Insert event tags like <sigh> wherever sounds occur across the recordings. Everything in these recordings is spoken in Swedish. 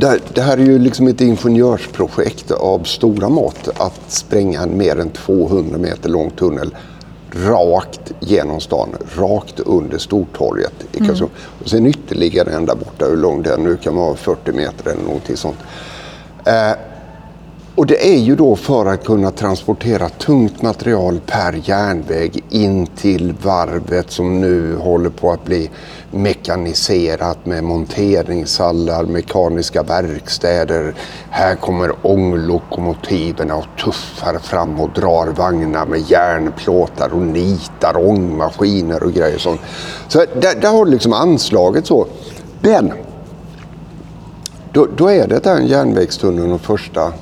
Det, det här är ju liksom ett ingenjörsprojekt av stora mått att spränga en mer än 200 meter lång tunnel rakt genom stan, rakt under Stortorget i Karlskrona. Och sen ytterligare en där borta, hur lång den nu kan vara, 40 meter eller någonting sånt. Eh, och det är ju då för att kunna transportera tungt material per järnväg in till varvet som nu håller på att bli mekaniserat med monteringshallar, mekaniska verkstäder. Här kommer ånglokomotiven och tuffar fram och drar vagnar med järnplåtar och nitar ångmaskiner och grejer sånt. Så där, där har du liksom anslaget så. Men då, då är det den järnvägstunneln och första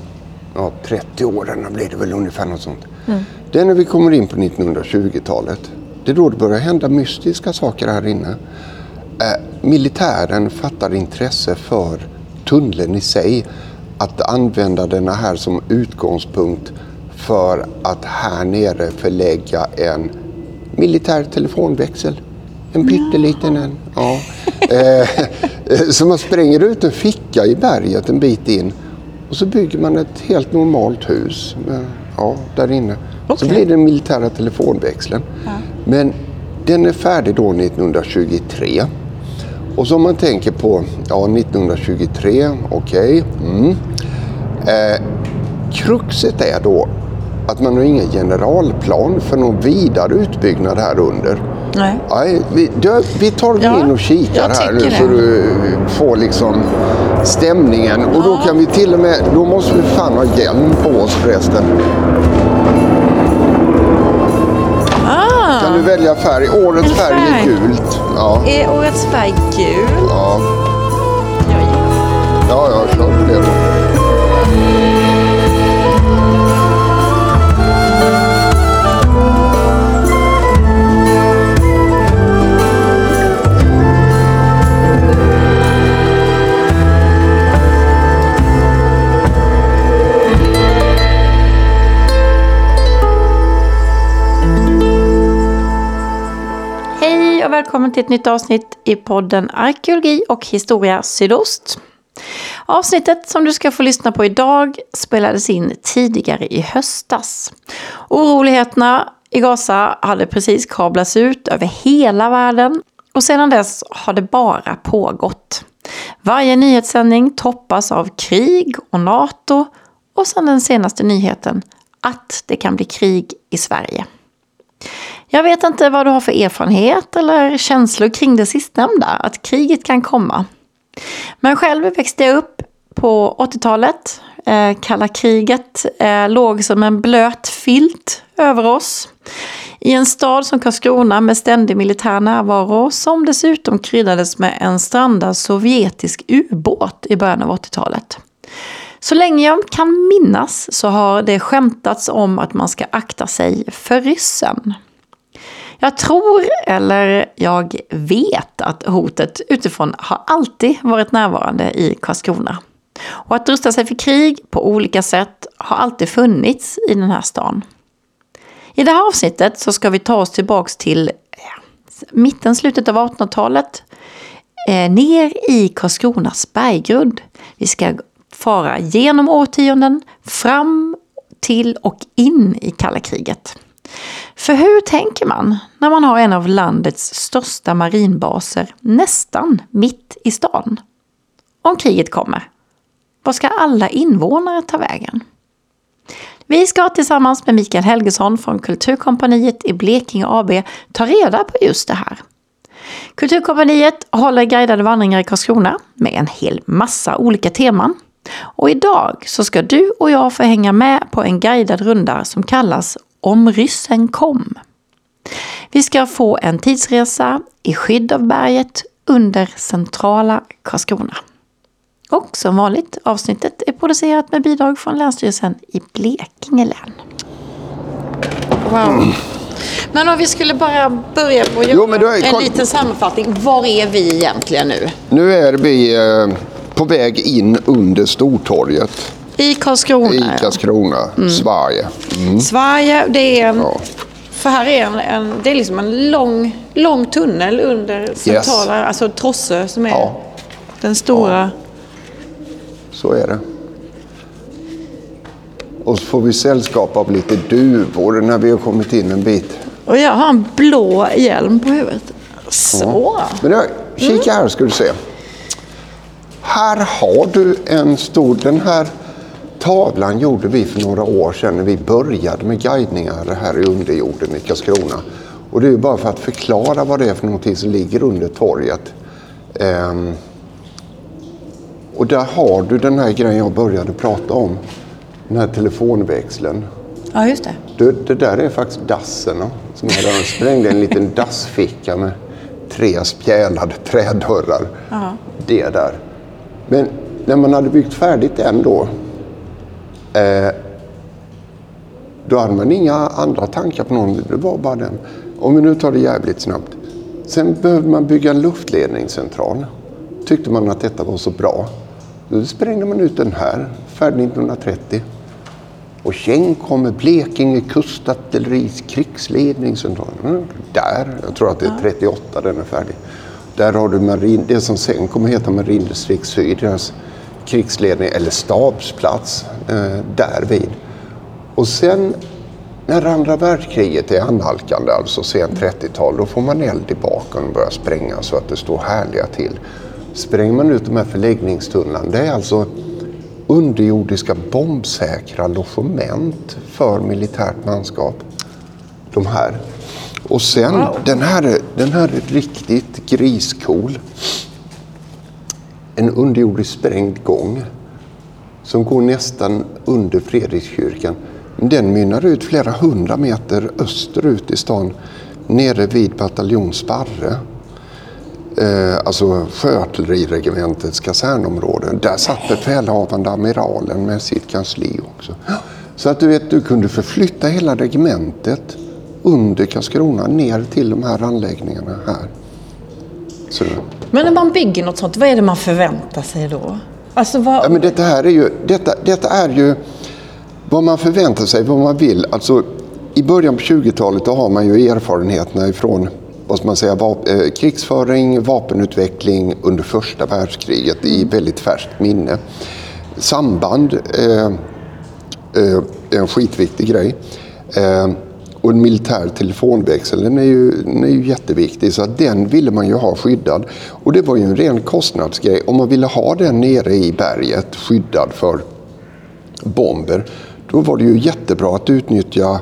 ja, 30 åren blir det väl ungefär något sånt. Mm. Det är när vi kommer in på 1920-talet. Det är då det börjar hända mystiska saker här inne. Eh, militären fattar intresse för tunneln i sig. Att använda den här som utgångspunkt för att här nere förlägga en militär telefonväxel. En pytteliten en. Ja. Eh, <laughs> så man spränger ut en ficka i berget en bit in och så bygger man ett helt normalt hus med, ja, där inne. Okay. Så blir det den militära telefonväxeln. Ja. Men den är färdig då 1923. Och så om man tänker på ja, 1923, okej. Okay, mm. eh, kruxet är då att man har ingen generalplan för någon vidare utbyggnad här under. Nej. Nej vi, du, vi tar ja, in och kikar här nu så du får liksom stämningen. Och då kan vi till och med, då måste vi fan ha hjälm på oss förresten. Ah. Kan du välja färg? Årets färg. färg är gult. Ja. Är årets färg gul? Ja. Ja, ja, på det välkommen till ett nytt avsnitt i podden Arkeologi och historia sydost. Avsnittet som du ska få lyssna på idag spelades in tidigare i höstas. Oroligheterna i Gaza hade precis kablats ut över hela världen och sedan dess har det bara pågått. Varje nyhetssändning toppas av krig och NATO och sedan den senaste nyheten att det kan bli krig i Sverige. Jag vet inte vad du har för erfarenhet eller känslor kring det sistnämnda, att kriget kan komma. Men själv växte jag upp på 80-talet. Eh, kalla kriget eh, låg som en blöt filt över oss. I en stad som Karlskrona med ständig militär närvaro som dessutom kryddades med en strandad sovjetisk ubåt i början av 80-talet. Så länge jag kan minnas så har det skämtats om att man ska akta sig för ryssen. Jag tror, eller jag vet, att hotet utifrån har alltid varit närvarande i Karlskrona. Och att rusta sig för krig på olika sätt har alltid funnits i den här stan. I det här avsnittet så ska vi ta oss tillbaks till eh, mitten, slutet av 1800-talet. Eh, ner i Karlskronas berggrund. Vi ska fara genom årtionden, fram till och in i kalla kriget. För hur tänker man när man har en av landets största marinbaser nästan mitt i stan? Om kriget kommer, vad ska alla invånare ta vägen? Vi ska tillsammans med Mikael Helgesson från Kulturkompaniet i Blekinge AB ta reda på just det här. Kulturkompaniet håller guidade vandringar i Karlskrona med en hel massa olika teman. Och idag så ska du och jag få hänga med på en guidad runda som kallas om ryssen kom. Vi ska få en tidsresa i skydd av berget under centrala Karlskrona. Och som vanligt, avsnittet är producerat med bidrag från Länsstyrelsen i Blekinge län. Wow. Men om vi skulle bara börja på att göra en liten sammanfattning. Var är vi egentligen nu? Nu är vi eh, på väg in under Stortorget. I Karlskrona? I Karlskrona, ja. mm. Sverige. Mm. Sverige, det är ja. För här är en, en, det är liksom en lång, lång tunnel under centrala, yes. alltså Trosse som är ja. den stora... Så är det. Och så får vi sällskap av lite duvor när vi har kommit in en bit. Och jag har en blå hjälm på huvudet. Så. Men då, kika här ska du se. Här har du en stor... Den här tavlan gjorde vi för några år sedan när vi började med guidningar här i underjorden i Karlskrona. Och det är bara för att förklara vad det är för någonting som ligger under torget. Ehm, och där har du den här grejen jag började prata om. Den här telefonväxeln. Ja, just det. Det, det där är faktiskt dassen. Som. De sprängde en liten dassficka med tre spjälade trädörrar. Det där. Men när man hade byggt färdigt den då. Eh, då hade man inga andra tankar på någon. Det var bara den. Om vi nu tar det jävligt snabbt. Sen behövde man bygga en luftledningscentral. Tyckte man att detta var så bra. Då sprängde man ut den här, färdig 1930. Och sen kommer Blekinge kustartilleris krigsledningscentral. Mm, Där, jag tror att det är 38 den är färdig. Där har du marin, det som sen kommer heta Marindistrikt Syd, deras krigsledning eller stabsplats eh, därvid. Och sen när andra världskriget är annalkande, alltså sent 30-tal, då får man eld i baken och börjar spränga så att det står härliga till. Spränger man ut de här förläggningstunnlarna, det är alltså underjordiska bombsäkra logement för militärt manskap. De här. Och sen, den, här, är- den här är riktigt griscool. En underjordisk sprängd gång som går nästan under Fredrikskyrkan. Den mynnar ut flera hundra meter österut i stan, nere vid bataljon Sparre. Eh, alltså sjöartilleriregementets kasernområde. Där satt befälhavande amiralen med sitt kansli också. Så att du vet, du kunde förflytta hela regementet under Karlskrona ner till de här anläggningarna här. Så, men när man bygger något sånt, vad är det man förväntar sig då? Alltså vad... Ja, men detta, här är ju, detta, detta är ju vad man förväntar sig, vad man vill. Alltså, I början på 20-talet har man ju erfarenheterna ifrån vad ska man säga, vap- eh, krigsföring, vapenutveckling under första världskriget i väldigt färskt minne. Samband eh, eh, är en skitviktig grej. Eh, och en militär telefonväxel den är, ju, den är ju jätteviktig så att den ville man ju ha skyddad. Och det var ju en ren kostnadsgrej. Om man ville ha den nere i berget skyddad för bomber då var det ju jättebra att utnyttja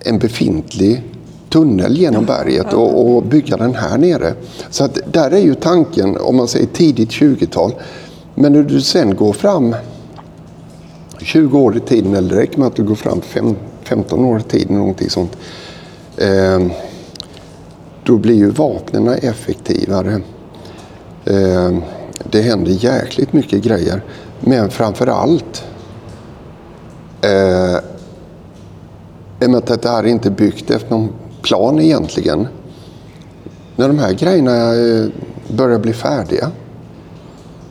en befintlig tunnel genom berget och, och bygga den här nere. Så att där är ju tanken, om man säger tidigt 20-tal. Men när du sen går fram 20 år i tiden, eller det räcker med att du går fram 50 15 år i tiden, någonting sånt. Eh, då blir ju vapnen effektivare. Eh, det händer jäkligt mycket grejer. Men framför allt eh, i och med att det här är inte byggt efter någon plan egentligen. När de här grejerna eh, börjar bli färdiga,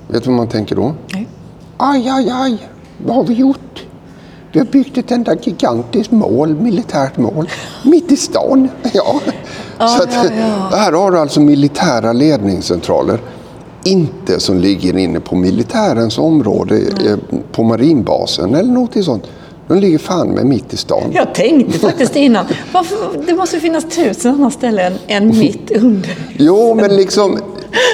vet du vad man tänker då? Nej. Aj, aj, aj, vad har vi gjort? Vi har byggt ett enda gigantiskt mål, militärt mål, mitt i stan. <laughs> Ja. Så att, Här har du alltså militära ledningscentraler. Inte som ligger inne på militärens område eh, på marinbasen eller något sånt. De ligger fan med mitt i stan. Jag tänkte faktiskt innan, varför, det måste finnas tusen andra ställen än mitt under. Jo, men liksom,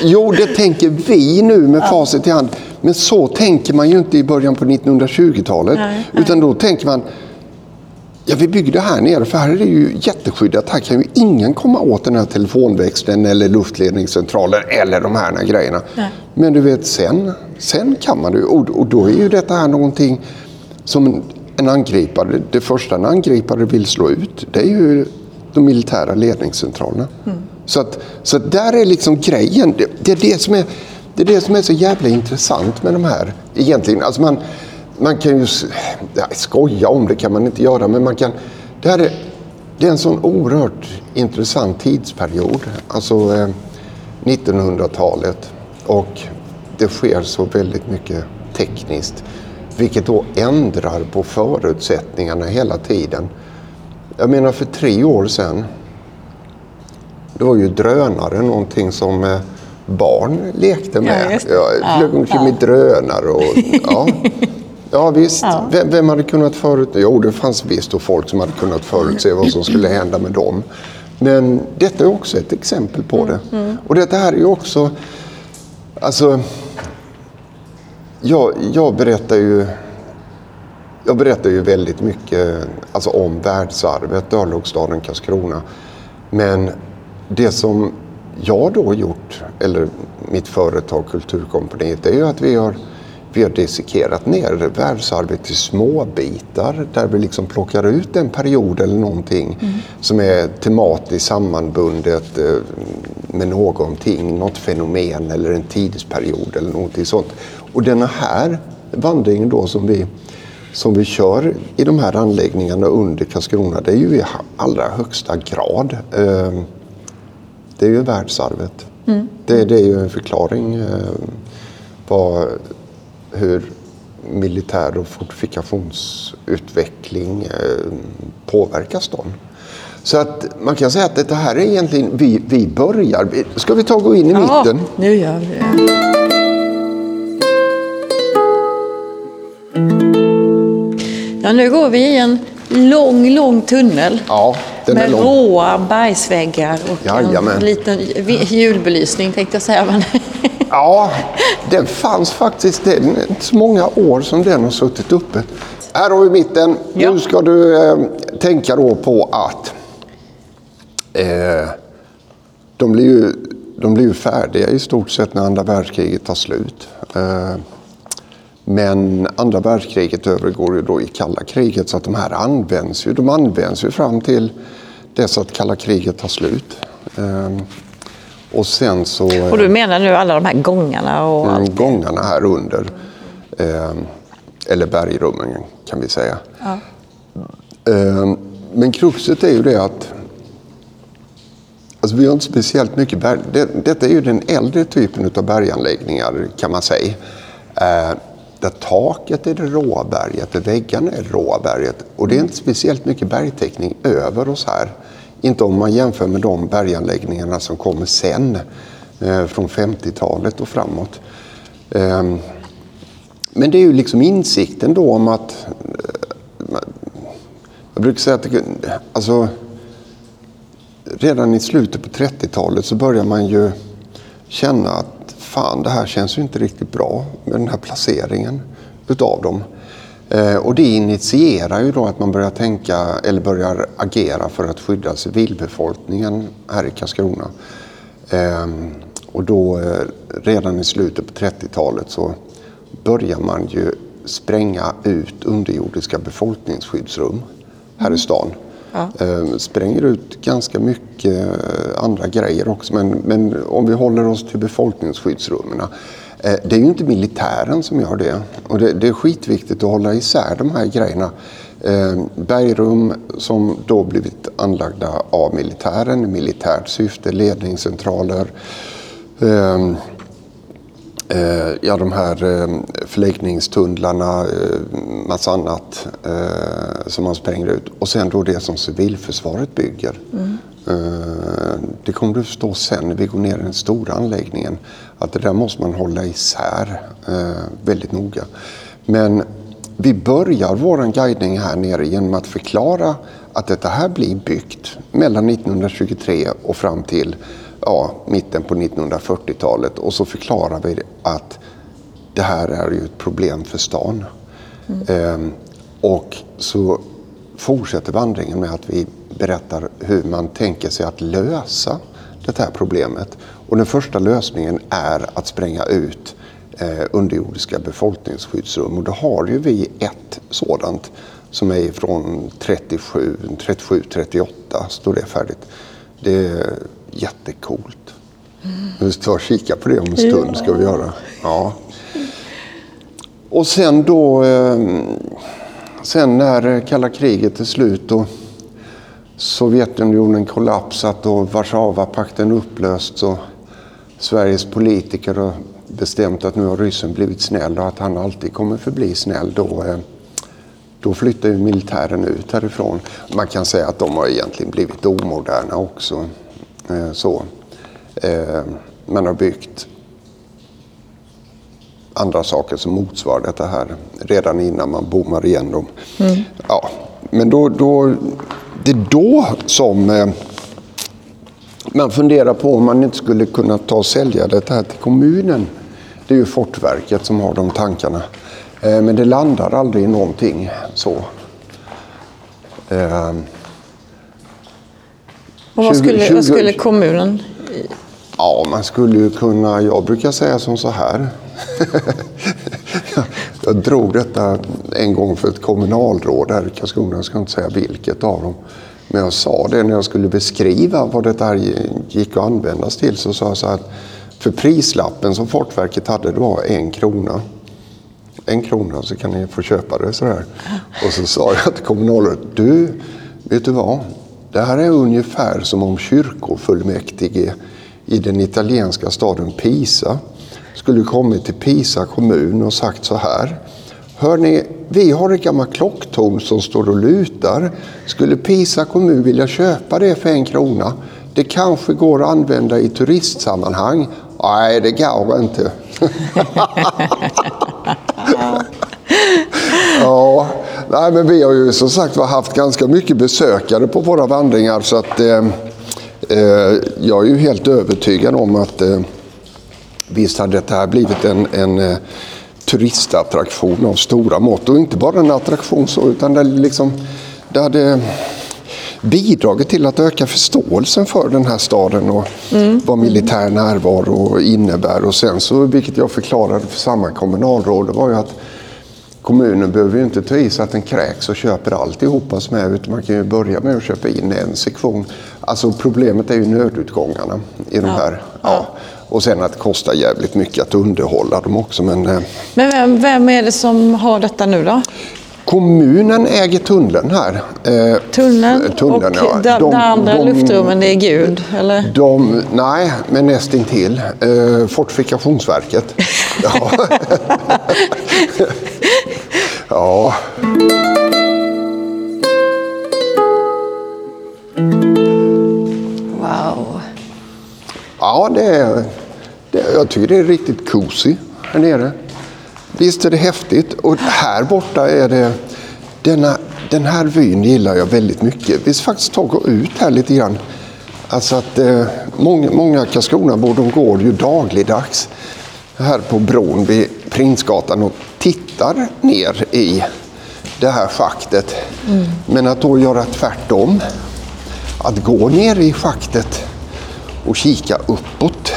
jo, det tänker vi nu med facit i hand. Men så tänker man ju inte i början på 1920-talet. Nej, Utan då tänker man, ja vi bygger det här nere för här är det ju jätteskyddat. Här kan ju ingen komma åt den här telefonväxeln eller luftledningscentralen eller de här grejerna. Nej. Men du vet, sen, sen kan man det. Och, och då är ju detta här någonting som en, angripare, det första en angripare vill slå ut, det är ju de militära ledningscentralerna. Så, att, så att där är liksom grejen. Det, det, är det, som är, det är det som är så jävla intressant med de här egentligen. Alltså man, man kan ju ja, skoja om det kan man inte göra, men man kan... Det, här är, det är en sån oerhört intressant tidsperiod. Alltså eh, 1900-talet. Och det sker så väldigt mycket tekniskt. Vilket då ändrar på förutsättningarna hela tiden. Jag menar för tre år sedan. Då var ju drönare någonting som eh, barn lekte med. Ja, det. jag flög Ja, omkring ja. med drönare och ja. <laughs> Ja visst, Ja. Vem, vem hade kunnat förut... Jo, det fanns visst då folk som hade kunnat förutse vad som skulle hända med dem. Men detta är också ett exempel på det. Mm, Och detta här är ju också... Alltså... Jag, jag berättar ju... Jag berättar ju väldigt mycket alltså, om världsarvet, örlogsstaden Karlskrona. Men det som jag då gjort, eller mitt företag Kulturkompaniet, det är ju att vi har, vi har dissekerat ner världsarvet i små bitar där vi liksom plockar ut en period eller någonting som är tematiskt sammanbundet eh, med någonting, något fenomen eller en tidsperiod eller någonting sånt. Och denna här vandringen då som vi som vi kör i de här anläggningarna under Karlskrona, det är ju i allra högsta grad eh, det är ju världsarvet. Det, det är ju en förklaring eh, vad, hur militär och fortifikationsutveckling eh, påverkar stan. Så att man kan säga att det här är egentligen, vi, vi börjar, ska vi ta och gå in i mitten? nu gör vi det. Ja, nu går vi i en lång, lång tunnel. Ja, den är med lång. råa bergsväggar och Jajamän. en liten julbelysning tänkte jag säga. Men <laughs> Ja, den fanns faktiskt. Det är inte så många år som den har suttit uppe. Här har vi mitten. Ja. Nu ska du eh, tänka då på att eh, de, blir ju, de blir ju färdiga i stort sett när andra världskriget tar slut. Eh, men andra världskriget övergår ju då i kalla kriget så att de här används ju, de används ju fram till dess att kalla kriget tar slut. Eh, och sen så... och du menar nu alla de här gångarna och allt? Mm, gångarna här under. Eh, eller bergrummen kan vi säga. Eh, men kruxet är ju det att alltså vi har inte speciellt mycket berg. Det, detta är ju den äldre typen av berganläggningar kan man säga. Där taket är det råa berget, där väggarna är det råa berget. Och det är inte speciellt mycket bergtäckning över oss här. Inte om man jämför med de berganläggningarna som kommer sen. Eh, från 50-talet och framåt. Eh, men det är ju liksom insikten då om att... eh, Jag brukar säga att det, alltså, redan i slutet på 30-talet så börjar man ju känna att fan, det här känns ju inte riktigt bra med den här placeringen utav dem. Eh, och det initierar ju då att man börjar tänka eller börjar agera för att skydda civilbefolkningen här i Karlskrona. Eh, och då eh, redan i slutet på 30-talet så börjar man ju spränga ut underjordiska befolkningsskyddsrum här i stan. Ja. Ehm, spränger ut ganska mycket eh, andra grejer också. Men, men om vi håller oss till befolkningsskyddsrummen. Eh, det är ju inte militären som gör det. Och det, det är skitviktigt att hålla isär de här grejerna. Eh, bergrum som då blivit anlagda av militären i militärt syfte, ledningscentraler. Eh, ja, de här eh, förläggningstunnlarna, eh, massa annat eh, som man spränger ut. Och sen då det som civilförsvaret bygger. Eh, det kommer du förstå sen när vi går ner i den stora anläggningen. Att det där måste man hålla isär eh, väldigt noga. Men vi börjar vår guidning här nere genom att förklara att detta här blir byggt mellan 1923 och fram till ja, mitten på 1940-talet. Och så förklarar vi att det här är ju ett problem för stan. Ehm, och så fortsätter vandringen med att vi berättar hur man tänker sig att lösa det här problemet. Och den första lösningen är att spränga ut eh, underjordiska befolkningsskyddsrum. Och då har ju vi ett sådant som är från 37, 37 38 står det färdigt. Det jättecoolt. Vi ska och kika på det om en stund. ska vi göra. Ja. Och sen då, ehm, sen när kalla kriget är slut och Sovjetunionen kollapsat och Warszawapakten upplösts och Sveriges politiker har bestämt att nu har ryssen blivit snäll och att han alltid kommer förbli snäll. Då, ehm, då flyttar ju militären ut härifrån. Man kan säga att de har egentligen blivit omoderna också. Eh, så. Eh, man har byggt andra saker som motsvarar detta här redan innan man bommar igen dem. Mm. Ja, men då, då, det är då som eh, man funderar på om man inte skulle kunna ta och sälja det här till kommunen. Det är ju Fortverket som har de tankarna. Men det landar aldrig i någonting så. Och vad skulle, 20, vad skulle kommunen? Ja, man skulle ju kunna, jag brukar säga som så här. <laughs> jag drog detta en gång för ett kommunalråd här i Karlskrona, jag ska inte säga vilket av dem. Men jag sa det när jag skulle beskriva vad det här gick att användas till. Så sa jag så här, för prislappen som Fortverket hade, det var en krona. En krona så kan ni få köpa det sådär. Och så sa jag till kommunalrådet, du, vet du vad? Det här är ungefär som om kyrkofullmäktige i den italienska staden Pisa skulle kommit till Pisa kommun och sagt så här. Hörni, vi har ett gammalt klocktorn som står och lutar. Skulle Pisa kommun vilja köpa det för en krona? Det kanske går att använda i turistsammanhang. Nej, det går inte. <laughs> ja, <laughs> nej, men vi har ju som sagt haft ganska mycket besökare på våra vandringar så att eh, eh, jag är ju helt övertygad om att eh, visst hade det här blivit en, en eh, turistattraktion av stora mått. Och inte bara en attraktion så, utan det, liksom, det hade bidragit till att öka förståelsen för den här staden och mm. vad militär närvaro innebär. Och sen så, vilket jag förklarade för samma kommunalråd, det var ju att kommunen behöver ju inte ta i så att den kräks och köper alltihopa som är utan man kan ju börja med att köpa in en sektion. Alltså problemet är ju nödutgångarna i de ja. här. Ja. Och sen att det kostar jävligt mycket att underhålla dem också. Men, eh, men vem, vem är det som har detta nu då? Kommunen äger tunneln här. Eh, tunneln? tunneln och ja. de, de andra de, luftrummen, det är Gud? Eller? De, nej, men nästintill. Eh, Fortifikationsverket. <laughs> ja. <laughs> ja. Wow. Ja, det är, det, jag tycker det är riktigt cozy här nere. Visst är det häftigt. Och här borta är det... Denna, den här vyn gillar jag väldigt mycket. Vi ska faktiskt ta och gå ut här lite grann. Alltså att eh, många, många Karlskronabor de går ju dagligdags här på bron vid Prinsgatan och tittar ner i det här schaktet. Mm. Men att då göra tvärtom, att gå ner i schaktet och kika uppåt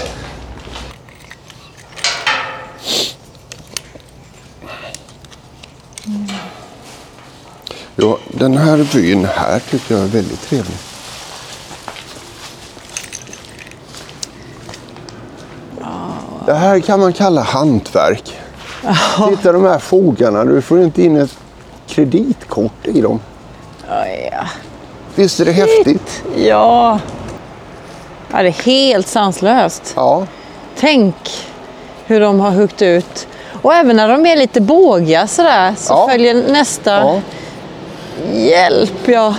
Ja, den här vyn här tycker jag är väldigt trevlig. Det här kan man kalla hantverk. Oh. Titta de här fogarna, du får inte in ett kreditkort i dem. Ja. Visst är det häftigt? Ja. ja. Det är helt sanslöst. Ja. Tänk hur de har huggit ut. Och även när de är lite bågiga sådär så ja. följer nästa ja. Hjälp, ja.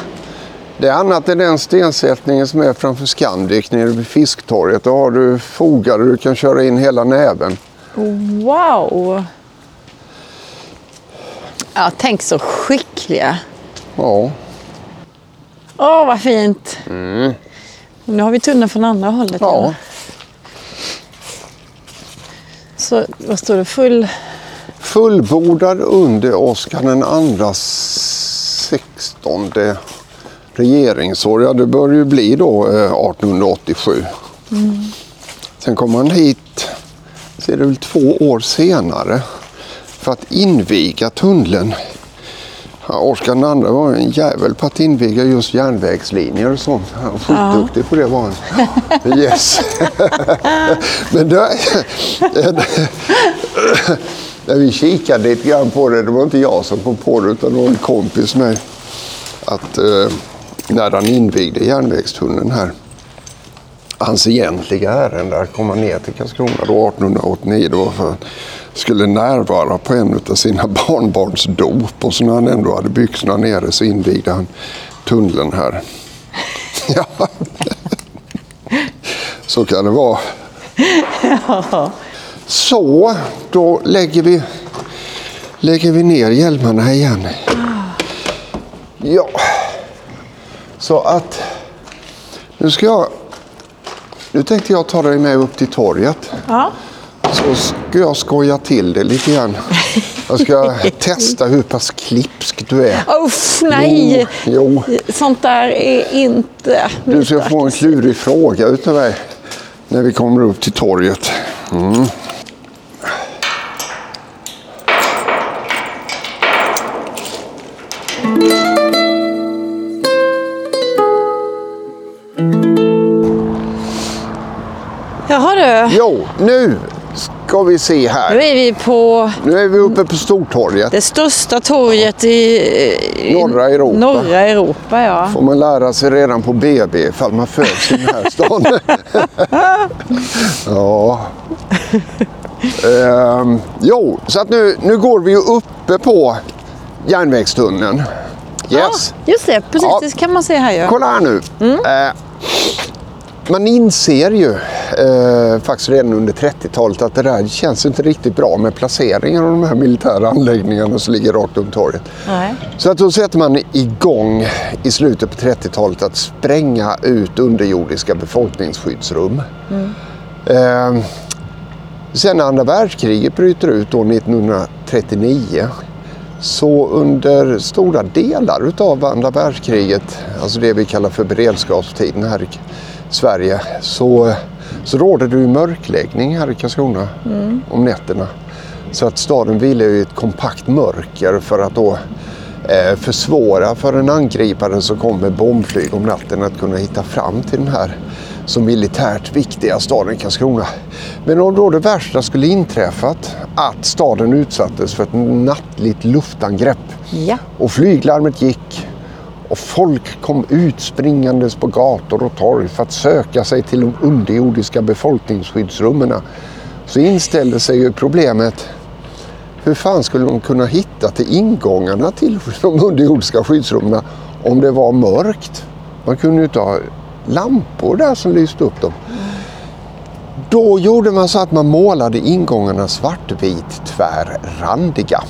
Det är annat än den stensättningen som är framför Scandic nere vid Fisktorget. Då har du fogar där du kan köra in hela näven. Wow! Ja, tänk så skickliga. Ja. Åh, vad fint. Mm. Nu har vi tunneln från andra hållet. Ja. Eller? Så vad står det? Full... Fullbordad under Oscar den andras 16 regeringsår. Ja, det bör ju bli då 1887. Eh, mm. Sen kom han hit, är det väl två år senare, för att inviga tunneln. Ja, Oskar II var en jävel på att inviga just järnvägslinjer och sånt. Han var skitduktig ja. på det var han. Yes. <laughs> Men det, <laughs> när vi kikade lite grann på det, det var inte jag som kom på det utan det var en kompis med att eh, när han invigde järnvägstunneln här, hans egentliga ärende att komma ner till Karlskrona då 1889, det var för att skulle närvara på en av sina <laughs> barnbarns dop och så när han ändå hade byxorna nere så invigde han tunneln här. <laughs> ja. Så kan det vara. Så, då lägger vi, lägger vi ner hjälmarna igen. Ja, så att nu ska jag... Nu tänkte jag ta dig med upp till torget. Ja. Så ska jag skoja till det lite grann. Jag ska <laughs> testa hur pass klipsk du är. Uff, nej! Jo, Sånt där är inte du ska få en klurig fråga utav mig när vi kommer upp till torget. Mm. Du, Jo, nu ska vi se nu här. är vi på Nu är vi uppe på Stortorget. det största torget i, i Norra Europa. norra Europa ja. får man lära sig redan på BB ifall man föds i den här stan. <laughs> ja. Ehm, jo, så att nu, nu går vi ju uppe på järnvägstunneln. Yes. Ja, just det, precis. Ja. Det kan man se här ju. Kolla här nu. Eh, man inser ju eh, faktiskt redan under 30-talet att det där känns inte riktigt bra med placeringen av de här militära anläggningarna som ligger rakt runt torget. Nej. Så att då sätter man igång i slutet på 30-talet att spränga ut underjordiska befolkningsskyddsrum. Eh, sen när andra världskriget bryter ut då 1939 så under stora delar utav andra världskriget, alltså det vi kallar för beredskapstiden här Sverige, så, så råder det ju mörkläggning här i Karlskrona om nätterna. Så att staden vilar i ett kompakt mörker för att då eh, försvåra för en angripare som kommer med bombflyg om natten att kunna hitta fram till den här så militärt viktiga staden Karlskrona. Men om då det värsta skulle inträffat, att staden utsattes för ett nattligt luftangrepp Ja. och flyglarmet gick och folk kom ut springandes på gator och torg för att söka sig till de underjordiska befolkningsskyddsrummen. Så inställde sig ju problemet hur fan skulle de kunna hitta till ingångarna till de underjordiska skyddsrummen om det var mörkt? Man kunde ju inte ha lampor där som lyste upp dem. Då gjorde man så att man målade ingångarna svartvit tvärrandiga.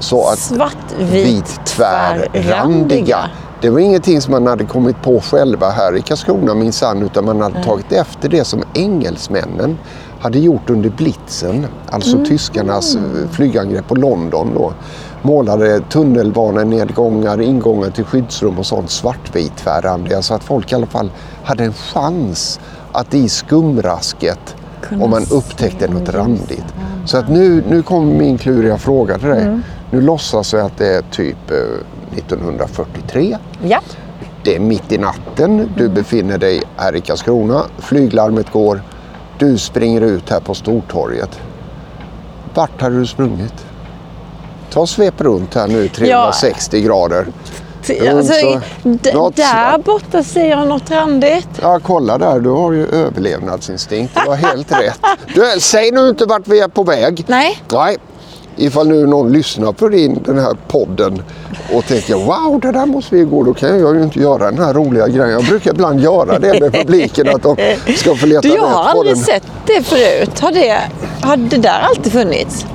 Så att Svartvit tvärrandiga. Det var ingenting som man hade kommit på själva här i Karlskrona minsann utan man hade tagit efter det som engelsmännen hade gjort under blitzen, alltså tyskarnas eh, flygangrepp på London då. Målade tunnelbanenedgångar, ingångar till skyddsrum och sånt svartvit tvärrandiga så att folk i alla fall hade en chans att i skumrasket om man upptäckte något randigt. Så att nu, nu kommer min kluriga fråga till dig. Nu låtsas jag att det är typ eh, 1943. Ja. Det är mitt i natten. Du befinner dig här i Karlskrona. Flyglarmet går. Du springer ut här på Stortorget. Vart hade du sprungit? Ta och svep runt här nu 360 grader. T- Alltså, något där borta ser jag något randigt. Ja, kolla där. Du har ju överlevnadsinstinkt. Det var helt <laughs> rätt. Du, säg nu inte vart vi är på väg. Nej. Nej. Ifall nu någon lyssnar på din, den här podden och tänker wow, det där måste vi gå. Då kan jag ju inte göra den här roliga grejen. Jag brukar ibland göra det med publiken att de ska få leta Du, jag har aldrig den. sett det förut. Har det, har det där alltid funnits?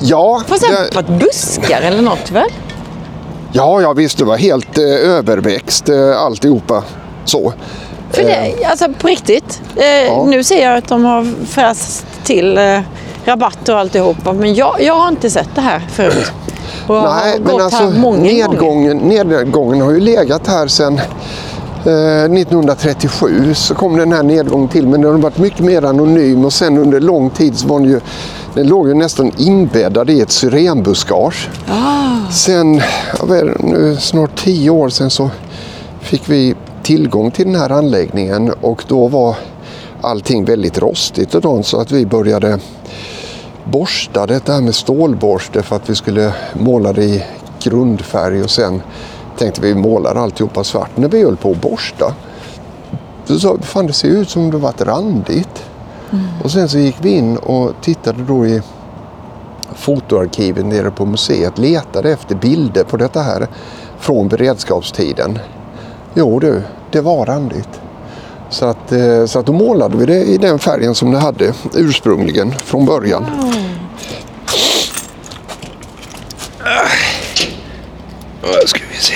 Ja, Fast det har varit buskar eller något väl? ja, ja, visst. Det var helt eh, överväxt eh, alltihopa. Så. För det, alltså på riktigt. Eh, Nu ser jag att de har fräst till eh, rabatter och alltihopa. Men jag, jag har inte sett det här förut. Och jag Nej, har men gått alltså här många gånger. nedgången, nedgången har ju legat här sedan eh, 1937 så kom den här nedgången till men den har varit mycket mer anonym och sen under lång tid så var den ju den låg ju nästan inbäddad i ett syrenbuskage. Sen, jag vet, nu, snart tio år sedan så fick vi tillgång till den här anläggningen och då var allting väldigt rostigt och då, så att vi började borsta det här med stålborste för att vi skulle måla det i grundfärg och sen tänkte vi målar alltihopa svart. När vi höll på att borsta så sa vi, fan det ser ut som det varit randigt. Och sen så gick vi in och tittade då i fotoarkiven nere på museet, letade efter bilder på detta här från beredskapstiden. Jo du, det var randigt. Så att, eh, så att då målade vi det i den färgen som det hade ursprungligen från början. Äh, ska vi se.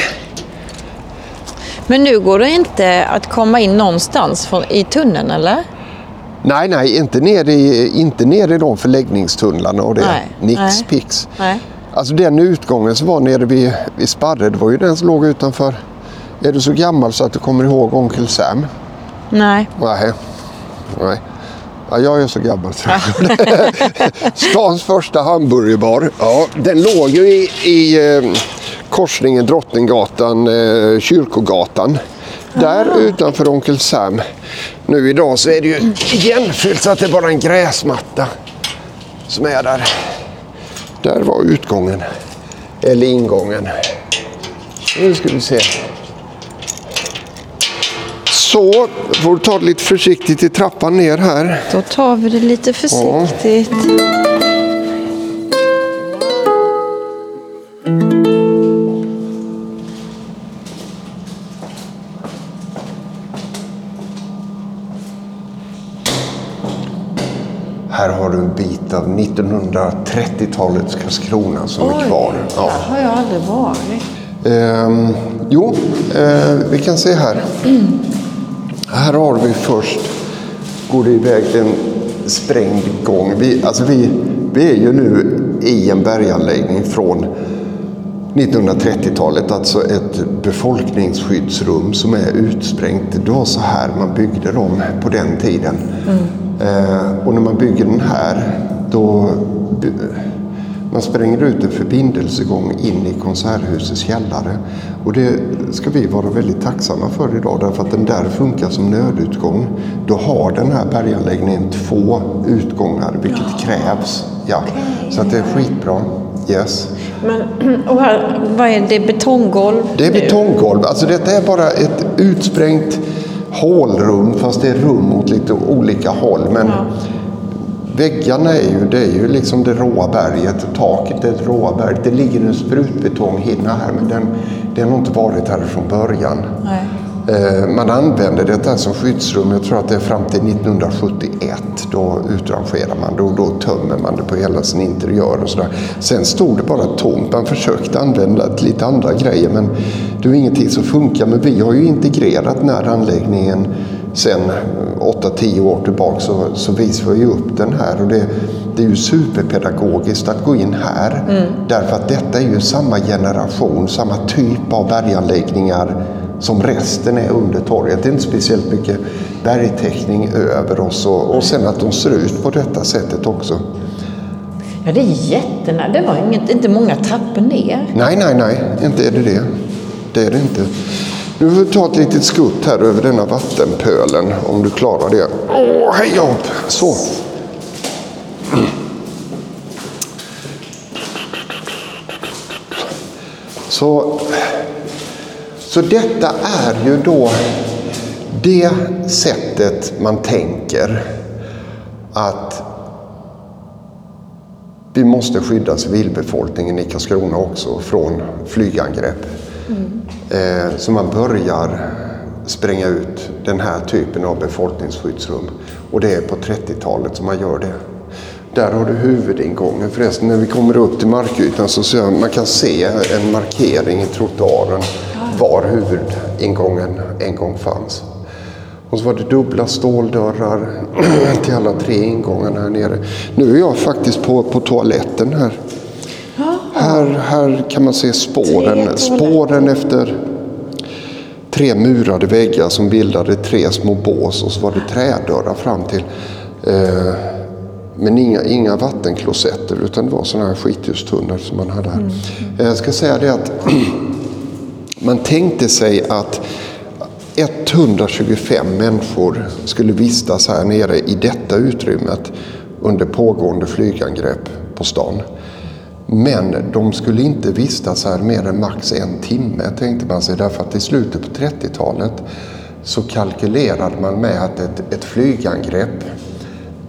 Men nu går det inte att komma in någonstans från, i tunneln eller? Nej, nej, inte ner i, inte ner i de förläggningstunnlarna och det. Nej, Nix nej. pix. Nej. Alltså den utgången som var nere vid, vid Sparre, det var ju den som låg utanför. Är du så gammal så att du kommer ihåg Onkel Sam? Nej. Nej. Nej. Ja, jag är så gammal. jag. <laughs> Stans första hamburgerbar. Ja, den låg ju i, i eh, korsningen Drottninggatan, eh, Kyrkogatan. Där utanför Onkel Sam. Nu idag så är det ju igenfyllt så att det är bara en gräsmatta som är där. Där var utgången. Eller ingången. Nu ska vi se. Så, får du ta det lite försiktigt i trappan ner här. Då tar vi det lite försiktigt. Här har du en bit av 1930-talets Karlskrona som är kvar. Ja. Där har jag aldrig varit. Ehm, jo, eh, vi kan se här. Här har vi först, går det iväg en sprängd gång. Vi, alltså vi, vi är ju nu i en berganläggning från 1930-talet, alltså ett befolkningsskyddsrum som är utsprängt. Det var så här man byggde dem på den tiden. Eh, och när man bygger den här, då man spränger ut en förbindelsegång in i konserthusets källare. Och det ska vi vara väldigt tacksamma för idag därför att den där funkar som nödutgång. Då har den här berganläggningen två utgångar vilket krävs. Ja. Så att det är skitbra. Yes. Men, <clears throat> och här, vad är det? Betonggolv? Det är betonggolv. Alltså detta är bara ett utsprängt hålrum fast det är rum åt lite olika håll. Men väggarna är ju, det är ju liksom det råa berget. Taket är det råa berget. Det ligger en sprutbetonghinna här men den, den har inte varit här från början. Nej. Eh, Man använde detta som skyddsrum, jag tror att det är fram till 1971. Då utrangerar man, då, då tömmer man det på hela sin interiör och sådär. Sen stod det bara tomt. Man försökte använda lite andra grejer men det var ingenting som funkar. Men vi har ju integrerat den här anläggningen sen 8-10 år tillbaka så, så visar vi ju upp den här. Och det, det är ju superpedagogiskt att gå in här. Därför att detta är ju samma generation, samma typ av berganläggningar som resten är under torget. Det är inte speciellt mycket bergtäckning över oss och, och sen att de ser ut på detta sättet också. Ja, det är jättenära. Det var inget, inte många trappor ner. Nej, nej, nej, inte är det det. Det är det inte. Nu får ta ett litet skutt här över denna vattenpölen om du klarar det. Åh, heja upp! Så. Så, så detta är ju då det sättet man tänker att vi måste skydda civilbefolkningen i Karlskrona också från flygangrepp. Eh, så man börjar spränga ut den här typen av befolkningsskyddsrum. Och det är på 30-talet som man gör det. Där har du huvudingången. Förresten, när vi kommer upp till markytan så ser man kan se en markering i trottoaren var huvudingången en gång fanns. Och så var det dubbla ståldörrar <clears throat> till alla tre ingångarna här nere. Nu är jag faktiskt på, på toaletten här. Här, här kan man se spåren, spåren efter tre murade väggar som bildade tre små bås och så var det trädörrar fram till. Eh, men inga, inga vattenklosetter utan det var sådana här skithustunnor som man hade här. Eh, Jag ska säga det att <clears throat> man tänkte sig att 125 människor skulle vistas här nere i detta utrymmet under pågående flygangrepp på stan. Men de skulle inte vistas här mer än max en timme tänkte man sig därför att i slutet på 30-talet så kalkylerade man med att ett, ett flygangrepp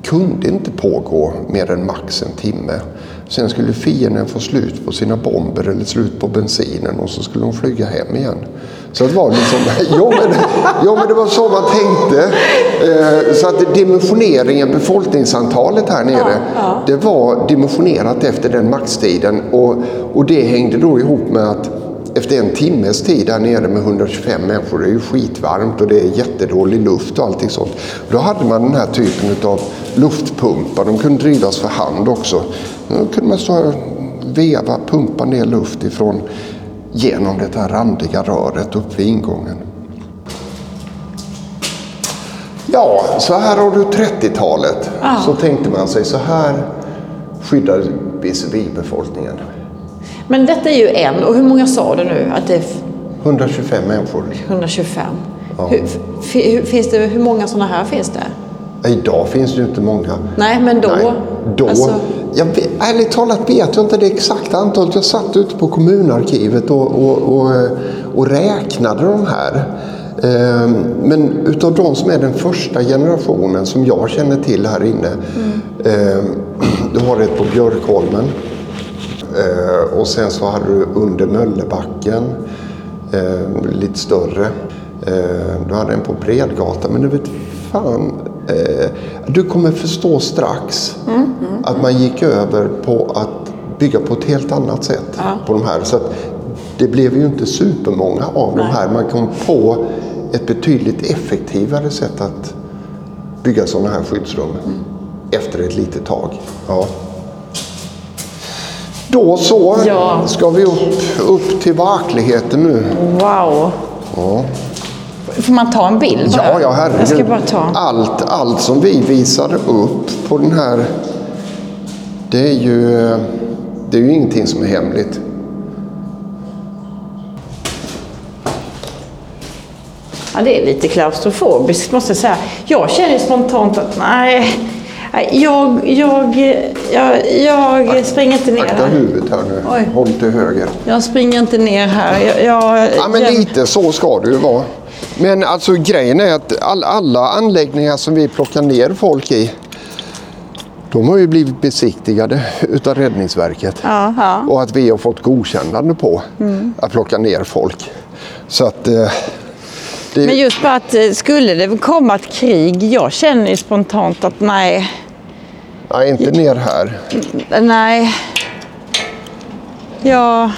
kunde inte pågå mer än max en timme. Sen skulle fienden få slut på sina bomber eller slut på bensinen och så skulle de flyga hem igen. Så det var liksom, <laughs> ja men, ja men det var så man tänkte. Eh, så att dimensioneringen, befolkningsantalet här nere, det var dimensionerat efter den maxtiden. Och, och det hängde då ihop med att efter en timmes tid där nere med 125 människor, det är ju skitvarmt och det är jättedålig luft och allting sånt. Då hade man den här typen av luftpumpar, de kunde drivas för hand också. Då kunde man och veva, pumpa ner luft ifrån genom det här randiga röret upp vid ingången. Ja, så här har du 30-talet. Så tänkte man sig, så här skyddar vi civilbefolkningen. Men detta är ju en, och hur många sa du nu att det är 125 människor. 125? Hur, f- hur, finns det, hur många sådana här finns det? Idag finns det ju inte många. Nej, men då? Nej, då Alltså- ärligt talat vet jag inte det exakta antalet. Jag satt ute på kommunarkivet och, och, och, och räknade de här. Ehm, Men utav de som är den första generationen som jag känner till här inne. ehm, Du har ett på Björkholmen. Eh, Och sen så hade du under Möllebacken. eh, Lite större. Du hade en på Bredgatan. Men du vet fan. Eh, Du kommer förstå strax att man gick över på att bygga på ett helt annat sätt på de här. Så det blev ju inte supermånga av de här. Man kom på ett betydligt effektivare sätt att bygga sådana här skyddsrum efter ett litet tag. Ja. Då så Ja. ska vi upp, upp till verkligheten nu. Wow! Ja, Får man ta en bild ja, ja herregud. Jag ska bara ta. Allt, allt som vi visar upp på den här, det är ju, det är ju ingenting som är hemligt. Ja, det är lite klaustrofobiskt måste jag säga. Jag känner spontant att nej, nej, jag, jag, jag, jag springer inte ner Akta här. huvudet här nu. Oj. Håll till höger. Jag springer inte ner här. Jag, jag, Ja, men jag- lite så ska det ju vara. Men alltså grejen är att all, alla anläggningar som vi plockar ner folk i, de har ju blivit besiktigade utav Räddningsverket. Ja, ja. Och att vi har fått godkännande på att plocka ner folk. Så att... Eh, det, Men just bara att eh, skulle det komma ett krig, jag känner ju spontant att nej, nej, inte ner här. nej. Jag,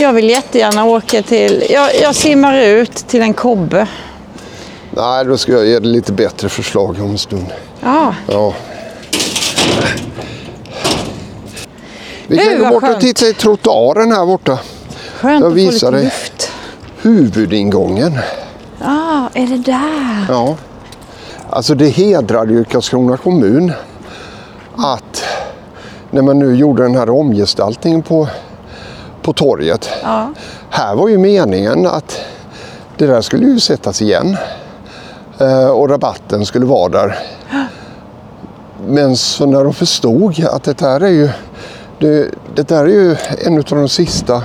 jag vill jättegärna åka till, jag, jag simmar ut till en kobbe. Nej, då ska jag ge dig lite bättre förslag om en stund. Ja, Ja. Vi kan gå bort och titta i trottoaren här borta. skönt Jag visar dig. Huvudingången. Ja, är det där? Ja. Alltså det hedrar ju Karlskrona kommun att när man nu gjorde den här omgestaltningen på, på torget. Ja. Här var ju meningen att det där skulle ju sättas igen. Eh, och rabatten skulle vara där. Men så när de förstod att det här är ju, det, det där är ju en av de sista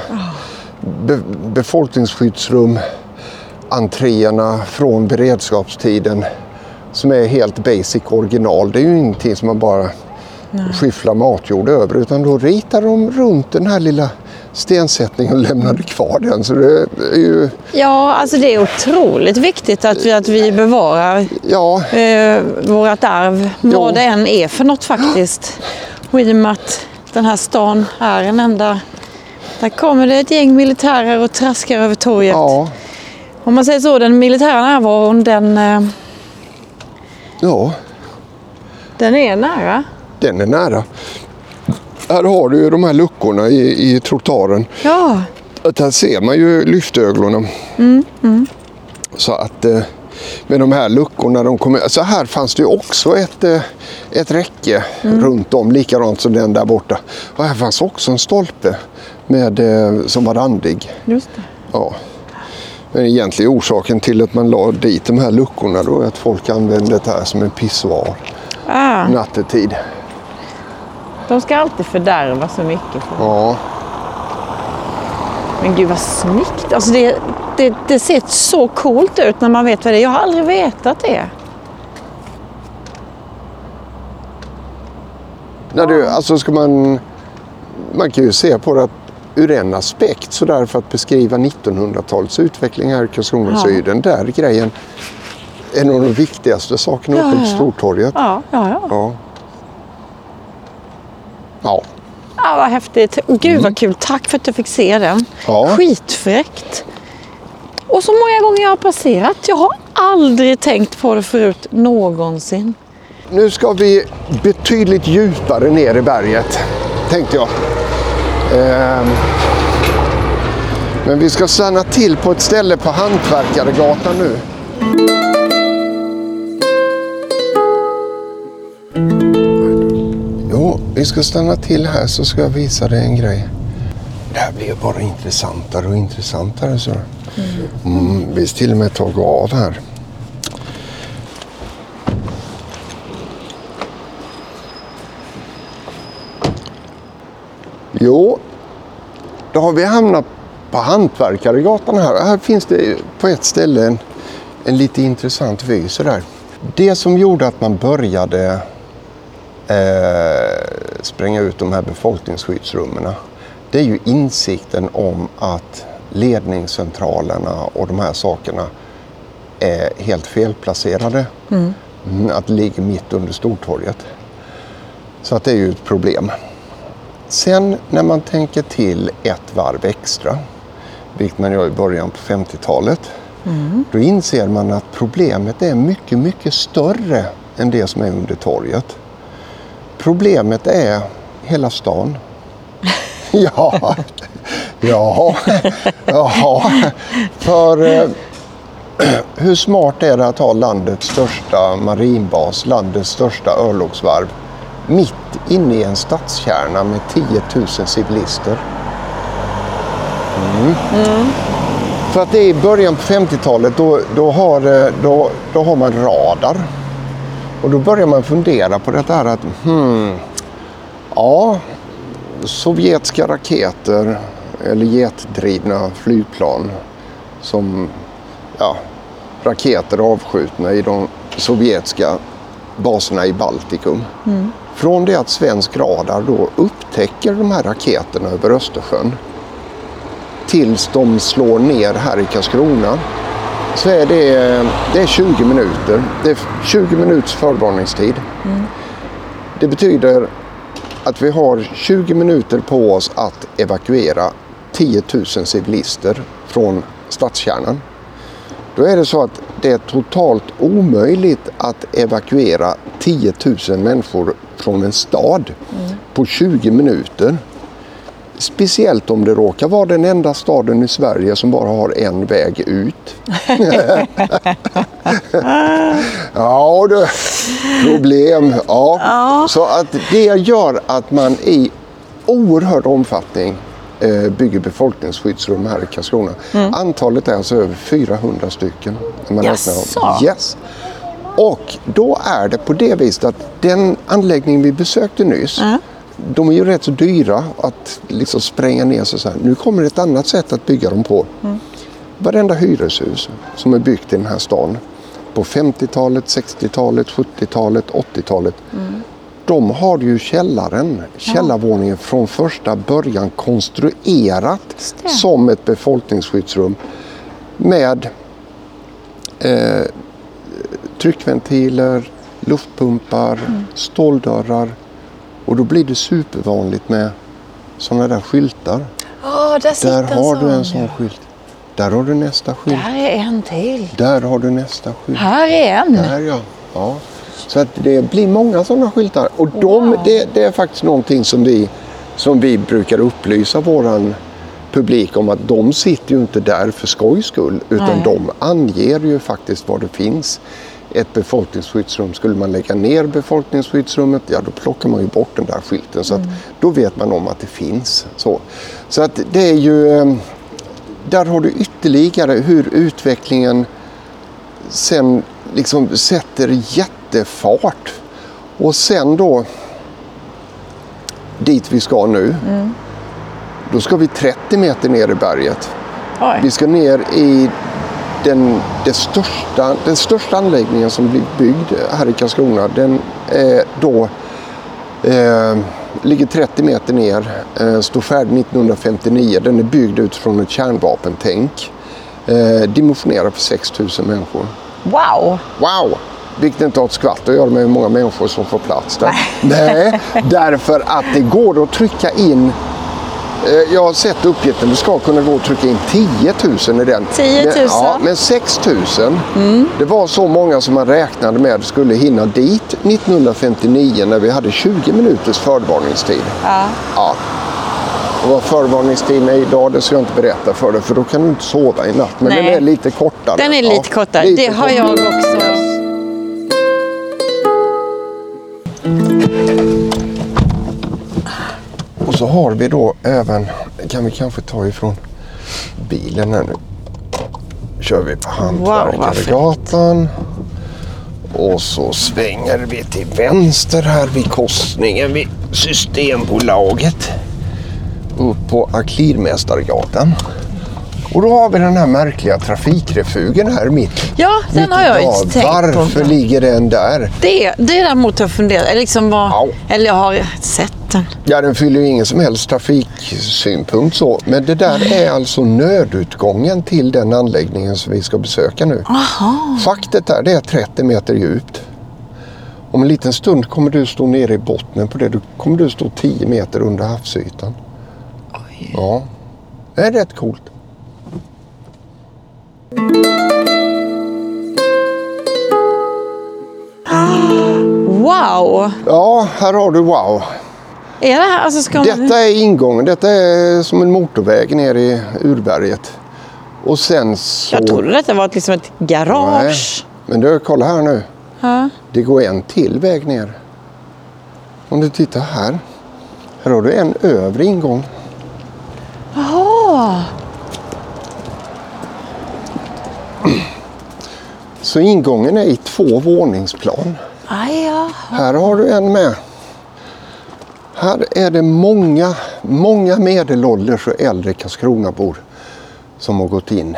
be, befolkningsskyddsrum entréerna från beredskapstiden som är helt basic original. Det är ju ingenting som man bara skyfflar matjord över utan då ritar de runt den här lilla stensättningen och lämnade kvar den. Så det är ju, Ja, alltså det är otroligt viktigt att vi, att vi bevarar ja, eh, vårt arv, Jo. vad det än är för något faktiskt. Och i och med att den här stan är en enda... Där kommer det ett gäng militärer och traskar över torget. ja, Om man säger så, den militära närvaron den, eh, ja, den är nära. den är nära. Här har du ju de här luckorna i, i trottoaren. Ja, här ser man ju lyftöglorna. Så att eh, med de här luckorna, de kommer, så här fanns det ju också ett, eh, ett räcke runt om, likadant som den där borta. Och här fanns också en stolpe med, eh, som var randig. just det. Ja. Men egentligen orsaken till att man la dit de här luckorna då är att folk använde det här som en pissoar Ah, nattetid. De ska alltid fördärva så mycket. För. Ja, Men gud vad snyggt. Alltså det, det, det ser så coolt ut när man vet vad det är. Jag har aldrig vetat det. När du, alltså ska man, man kan ju se på det att ur en aspekt så där för att beskriva 1900-talets utveckling här i Karlskrona Ja. så är ju den där grejen en av de viktigaste sakerna Ja, uppe på. Stortorget. Ja, ja, ja. Ja. Ja. Ja, vad häftigt. Gud vad kul. Tack för att jag fick se den. Mm. Ja. Skitfräckt. Och så många gånger jag har passerat. Jag har aldrig tänkt på det förut någonsin. Nu ska vi betydligt djupare ner i berget, tänkte jag. Ehm. Men vi ska stanna till på ett ställe på Hantverkaregatan nu. Vi ska stanna till här så ska jag visa dig en grej. Det här blir bara intressantare och intressantare. Så. Mm, vi till och med tagit av här. Jo, då har vi hamnat på Hantverkaregatan här. Här finns det på ett ställe en, en lite intressant vy sådär. Det som gjorde att man började eh, spränga ut de här befolkningsskyddsrummen det är ju insikten om att ledningscentralerna och de här sakerna är helt felplacerade. Mm, Att det ligger mitt under Stortorget. Så att det är ju ett problem. Sen när man tänker till ett varv extra, vilket man gör i början på 50-talet, då inser man att problemet är mycket, mycket större än det som är under torget. Problemet är hela stan. <laughs> ja, ja, ja. För eh, <clears throat> hur smart är det att ha landets största marinbas, landets största örlogsvarv, mitt inne i en stadskärna med 10 000 civilister? Mm. För att det är i början på 50-talet, då, då, har, eh, då, då har man radar. Och då börjar man fundera på det här att, hmm, ja, sovjetiska raketer eller jetdrivna flygplan som ja, raketer avskjutna i de sovjetiska baserna i Baltikum. Från det att svensk radar då upptäcker de här raketerna över Östersjön tills de slår ner här i Karlskrona så är det, det är 20 minuter. Det är 20 minuters förvarningstid. Det betyder att vi har 20 minuter på oss att evakuera 10 000 civilister från stadskärnan. Då är det så att det är totalt omöjligt att evakuera 10 000 människor från en stad på 20 minuter. Speciellt om det råkar vara den enda staden i Sverige som bara har en väg ut. <laughs> ja du, problem. Ja. Så att det gör att man i oerhörd omfattning eh, bygger befolkningsskyddsrum här i Karlskrona. Antalet är alltså över 400 stycken. när man. Jaså? Yes. Och då är det på det viset att den anläggning vi besökte nyss, de är ju rätt så dyra att liksom spränga ner sig så här. Nu kommer ett annat sätt att bygga dem på. Varenda hyreshus som är byggt i den här stan på 50-talet, 60-talet, 70-talet, 80-talet. De har ju källaren, källarvåningen från första början konstruerat det. som ett befolkningsskyddsrum med eh, tryckventiler, luftpumpar, ståldörrar. Och då blir det supervanligt med sådana där skyltar. Ja, där Där har du en sån. skylt. Där har du nästa skylt. Där är en till. Där har du nästa skylt. Här är en. Där ja. ja. Så att det blir många sådana skyltar. Och de, Wow. det, det är faktiskt någonting som vi, som vi brukar upplysa våran publik om att de sitter ju inte där för skojs skull utan Nej. de anger ju faktiskt var det finns ett befolkningsskyddsrum. Skulle man lägga ner befolkningsskyddsrummet, ja då plockar man ju bort den där skylten. Så att då vet man om att det finns. Så, så att det är ju, eh, där har du ytterligare hur utvecklingen sen liksom sätter jättefart. Och sen då dit vi ska nu. Då ska vi 30 meter ner i berget. Oj. Vi ska ner i den, det största, den största anläggningen som blir byggd här i Karlskrona. Den är då Eh, ligger 30 meter ner, eh, står färdig 1959. Den är byggd utifrån ett kärnvapentänk. Eh, dimensionerad för 6 000 människor. Wow! Wow! Vilket inte har ett skvatt att göra med hur många människor som får plats där. Nej, därför att det går att trycka in jag har sett uppgiften, det ska kunna gå att trycka in 10 000 i den. 10 000? Men, ja, men 6 000. Det var så många som man räknade med skulle hinna dit 1959 när vi hade 20 minuters förvarningstid. Ja. Ja. Och vad förvarningstiden är idag, det ska jag inte berätta för dig för då kan du inte sova i natt. Men Nej. den är lite kortare. Den är lite Ja, kortare. lite det har kortare. jag också. Så har vi då även, kan vi kanske ta ifrån bilen här nu. Kör vi på Wow. Hantverkaregatan. och så svänger vi till vänster här vid korsningen vid Systembolaget. Upp på Aklirmästargatan. Och då har vi den här märkliga trafikrefugen här mitt. Ja, den mitt har jag dagen. tänkt på. Varför ligger den där? Det, det är däremot jag funderar. Eller, liksom Ja. eller jag har sett den. Ja, den fyller ju ingen som helst trafiksynpunkt så. Men det där är alltså nödutgången till den anläggningen som vi ska besöka nu. Aha. Schaktet där, det är 30 meter djupt. Om en liten stund kommer du stå nere i bottnen på det. Då kommer du stå 10 meter under havsytan. Ja, det är rätt coolt. Wow! Ja, här har du wow. Är det här, alltså ska. Detta är ingången. Detta är som en motorväg ner i urberget. Och sen så... Jag trodde detta var liksom ett Nej, garage. men du, kolla här nu. Ja. Det går en till väg ner. Om du tittar här. Här har du en övre ingång. Jaha. Så ingången är i två våningsplan. Aj. Här har du en med. Här är det många, många medelålders och äldre Karlskronabor som har gått in.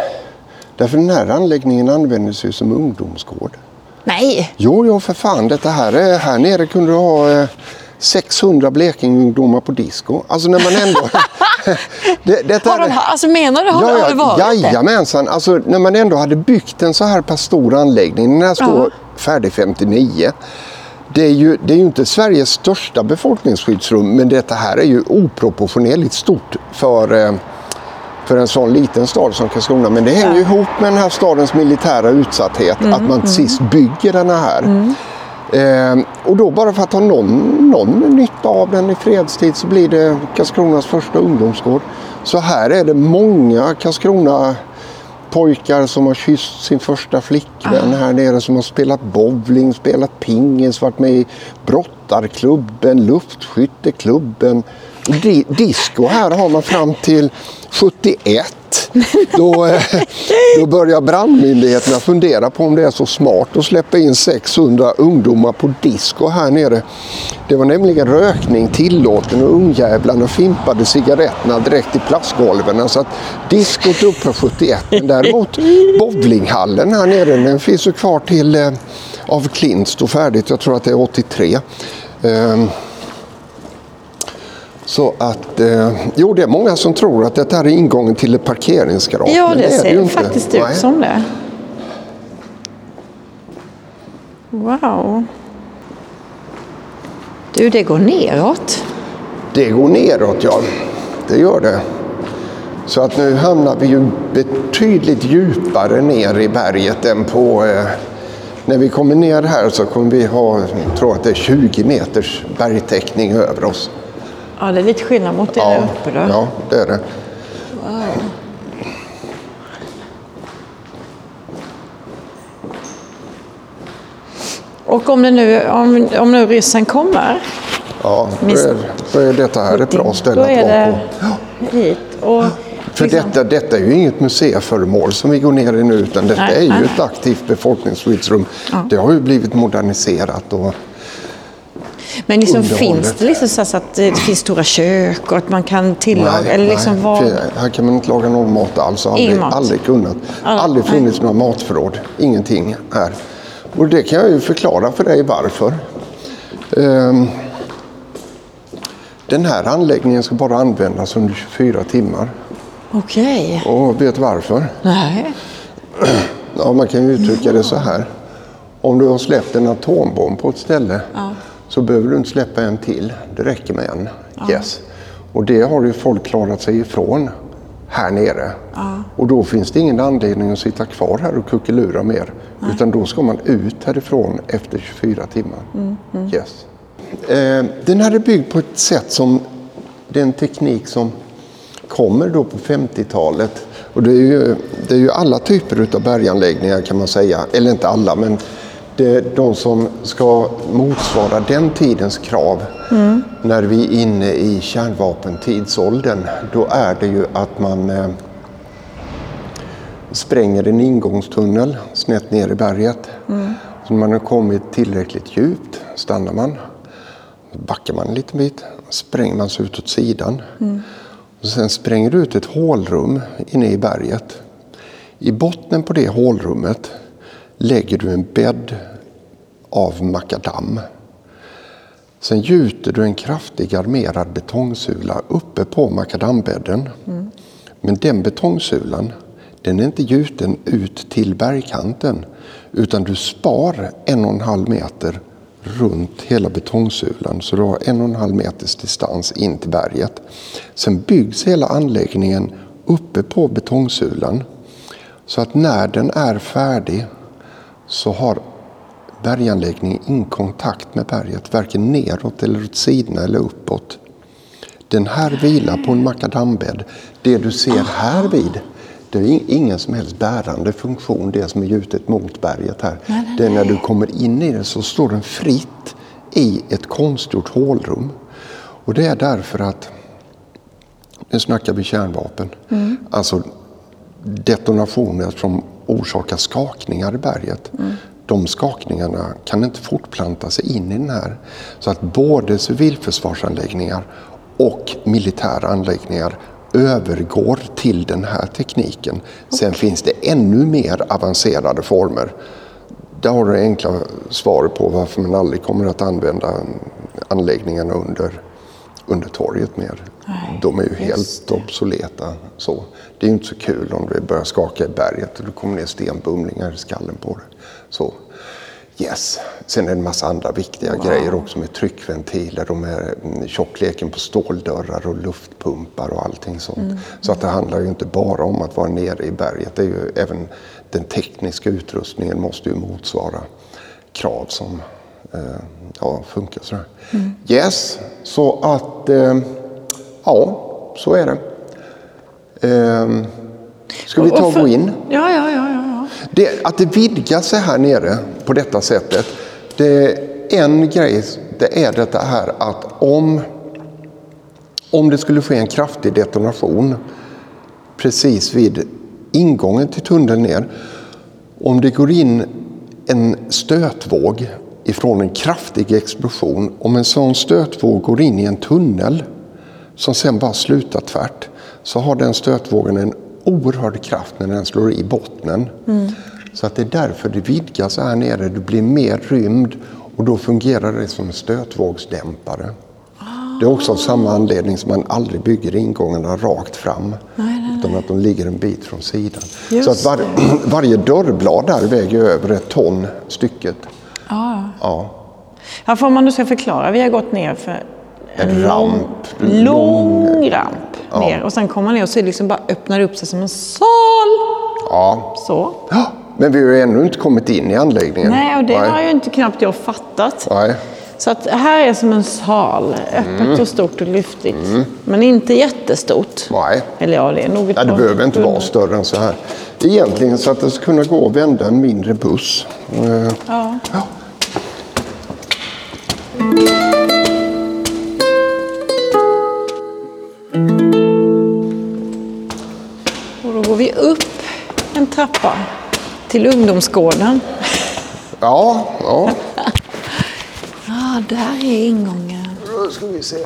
Därför den här anläggningen användes ju som ungdomsgård. Nej. Jo, jo för fan. Detta här, är, här nere kunde du ha eh, 600 Blekingeungdomar på disco. Alltså när man ändå... <laughs> det, detta Har de, är- alltså menar du, har, Ja, det varit jajamensan. Alltså, när man ändå hade byggt en så här pass stor anläggning. Den här står Ja. färdig 59. Det är, ju, det är ju inte Sveriges största befolkningsskyddsrum men detta här är ju oproportionerligt stort för, eh, för en sån liten stad som Karlskrona. Men det hänger ju ihop med den här stadens militära utsatthet. Mm, att man till sist bygger den här. Eh, och då bara för att ha någon, någon nytta av den i fredstid så blir det Karlskronas första ungdomsgård. Så här är det många Karlskrona pojkar som har kysst sin första flickvän här nere som har spelat bowling, spelat pingis, varit med i brottarklubben, luftskytteklubben. Di- disco här har man fram till 71. Då, eh, då börjar brandmyndigheterna fundera på om det är så smart att släppa in 600 ungdomar på disco här nere. Det var nämligen rökning tillåten och ungjävlarna fimpade cigaretterna direkt i plastgolven. Så att diskot upphör 71. Men däremot bowlinghallen här nere den finns ju kvar till eh, av Klint står färdigt. Jag tror att det är 83. Um, ehm, så att, eh, jo det är många som tror att detta är ingången till ett parkeringsgarage. Ja, det, är ser inte. faktiskt ut Nej. som det. Wow. Du, det går neråt. Det går neråt ja, det gör det. Så att nu hamnar vi ju betydligt djupare ner i berget än på... Eh, när vi kommer ner här så kommer vi ha, jag tror att det är 20 meters bergtäckning över oss. Ja, det är lite skillnad mot det där uppe då. ja, det är det. Och om, det nu, om, om nu ryssen kommer, Ja, då är, då är detta här ett bra ställe att vara på. hit. Och För liksom- detta, detta är ju inget museiföremål som vi går ner i nu utan detta Nej, är ju nej. ett aktivt befolkningsskyddsrum. Det har ju blivit moderniserat och Men liksom finns det liksom så att det finns stora kök och att man kan tillaga? eller liksom vad... för här kan man inte laga någon mat alls. Aldrig, Ingen mat. aldrig kunnat. Alla- aldrig funnits några matförråd. Ingenting här. Och det kan jag ju förklara för dig varför. Ehm, Den här anläggningen ska bara användas under 24 timmar. Okej. Och vet varför? Nej. <clears throat> Ja, man kan ju uttrycka det så här. Om du har släppt en atombomb på ett ställe så behöver du inte släppa en till. Det räcker med en. Yes. Och det har ju folk klarat sig ifrån här nere. Och då finns det ingen anledning att sitta kvar här och kuckelura mer. Utan då ska man ut härifrån efter 24 timmar. Yes. Eh, den här är byggd på ett sätt som det är en teknik som kommer då på 50-talet. Och det är, ju, det är ju alla typer av berganläggningar kan man säga. Eller inte alla, men det är eh, de som ska motsvara den tidens krav. När vi är inne i kärnvapentidsåldern, då är det ju att man eh, spränger en ingångstunnel snett ner i berget. Så när man har kommit tillräckligt djupt stannar man. Backar man en liten bit, spränger man sig ut åt sidan. Och sen spränger du ut ett hålrum inne i berget. I botten på det hålrummet lägger du en bädd av makadam. Sen gjuter du en kraftig armerad betongsula uppe på makadambädden. Men den betongsulan, den är inte gjuten ut till bergkanten. Utan du spar en och en halv meter runt hela betongsulan. Så du har en och en halv meters distans in till berget. Sen byggs hela anläggningen uppe på betongsulan. Så att när den är färdig så har berganläggningen ingen kontakt med berget, varken neråt eller åt sidorna eller uppåt. Den här vilar på en makadambädd. Det du ser här vid, det är ingen som helst bärande funktion, det som är gjutet mot berget här. Det är när du kommer in i det så står den fritt i ett konstgjort hålrum. Och det är därför att, nu snackar vi kärnvapen, alltså detonationer som orsakar skakningar i berget. De skakningarna kan inte fortplanta sig in i den här. Så att både civilförsvarsanläggningar och militära anläggningar övergår till den här tekniken. Sen finns det ännu mer avancerade former. Där har du enkla svaret på varför man aldrig kommer att använda anläggningarna under, under torget mer. Nej, De är ju helt det. obsoleta. Så. Det är inte så kul om det börjar skaka i berget och det kommer ner stenbumlingar i skallen på det. Så. Yes. Sen är det en massa andra viktiga grejer också med tryckventiler och med mm, tjockleken på ståldörrar och luftpumpar och allting sånt. Mm. Så att det handlar ju inte bara om att vara nere i berget. Det är ju även den tekniska utrustningen måste ju motsvara krav som eh, ja, funkar sådär. Mm. Yes, så att eh, ja, så är det. Eh, ska vi ta och gå in? Ja, ja, ja, ja. Det, att det vidgar sig här nere på detta sättet. Det är en grej, det är detta här att om, om det skulle ske en kraftig detonation precis vid ingången till tunneln ner. Om det går in en stötvåg ifrån en kraftig explosion. Om en sån stötvåg går in i en tunnel som sen bara slutar tvärt så har den stötvågen en oerhörd kraft när den slår i bottnen. Så att det är därför det vidgas här nere. Det blir mer rymd och då fungerar det som en stötvågsdämpare. Det är också av samma anledning som man aldrig bygger ingångarna rakt fram. Utan att de ligger en bit från sidan. Just så att var, <clears throat> varje dörrblad där väger över ett ton stycket. ja. Ja. Här får man nu ska förklara. Vi har gått ner för en, En ramp. lång Lång. ramp ner. Och sen kommer man ner och så liksom bara öppnar det upp sig som en sal. ja. Så. Men vi har ju ännu inte kommit in i anläggningen. Nej, och det Nej. har ju inte knappt jag fattat. Nej. Så att här är som en sal. Öppet och stort och lyftigt. Men inte jättestort. Nej. Eller ja, det är nog ett Nej, det behöver inte vara större än så här. Egentligen så att det ska kunna gå att vända en mindre buss. Eh, Ja. Ja. Går vi upp en trappa till ungdomsgården. Ja, ja. <laughs> Ja, där är ingången. Då ska vi se.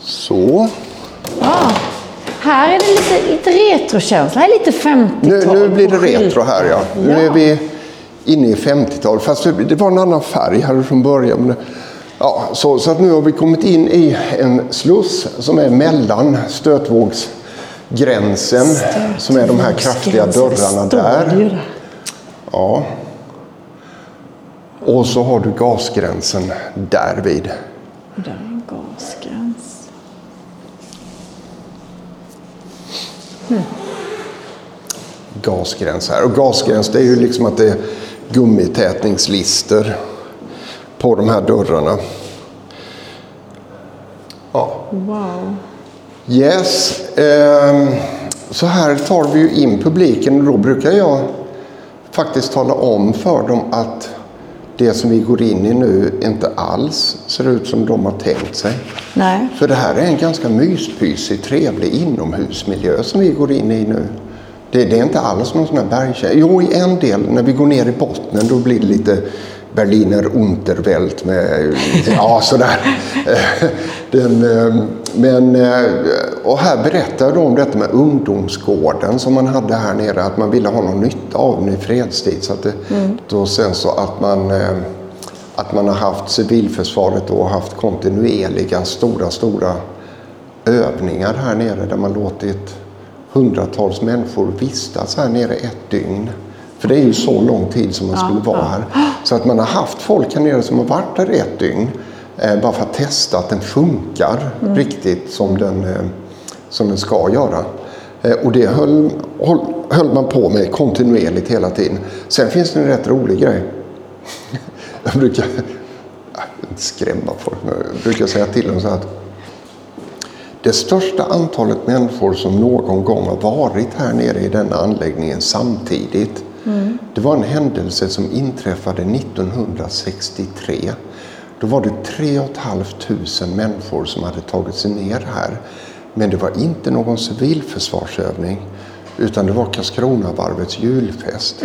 Så. Här är det lite, lite retrokänsla. Här är lite 50-tal. Nu, nu blir det retro här ja. Nu är vi inne i 50-talet. Fast det, det var en annan färg här från början. Ja, så, så att nu har vi kommit in i en sluss som är mellan stötvågsgränsen, som är de här kraftiga dörrarna där. Ja. Och så har du gasgränsen därvid. Där är en gasgräns. gasgräns här. Och gasgräns det är ju liksom att det är gummitätningslister på de här dörrarna. Ja. Wow. Yes. ehm, så här tar vi ju in publiken och då brukar jag faktiskt tala om för dem att det som vi går in i nu inte alls ser ut som de har tänkt sig. Nej. För det här är en ganska myspysig, trevlig inomhusmiljö som vi går in i nu. Det, det är inte alls någon sån här bergkänsla. Jo, i en del, när vi går ner i bottnen, då blir det lite Berliner Unterwelt med, ja sådär. <laughs> Den, eh, men, eh, och här berättar de om detta med ungdomsgården som man hade här nere, att man ville ha någon nytta av den i fredstid. Så att det, då sen så att man eh, att man har haft civilförsvaret och haft kontinuerliga stora, stora övningar här nere där man låtit hundratals människor vistas här nere ett dygn. För det är ju så lång tid som man skulle vara här. Så att man har haft folk här nere som har varit där ett dygn eh, bara för att testa att den funkar riktigt som den, eh, som den ska göra. Eh, och det höll, höll, höll man på med kontinuerligt hela tiden. Sen finns det en rätt rolig grej. <laughs> Jag brukar, inte skrämma folk, men jag brukar säga till dem så att det största antalet människor som någon gång har varit här nere i denna anläggningen samtidigt. Det var en händelse som inträffade 1963. Då var det 3 500 människor som hade tagit sig ner här. Men det var inte någon civilförsvarsövning utan det var Karlskronavarvets julfest. <laughs>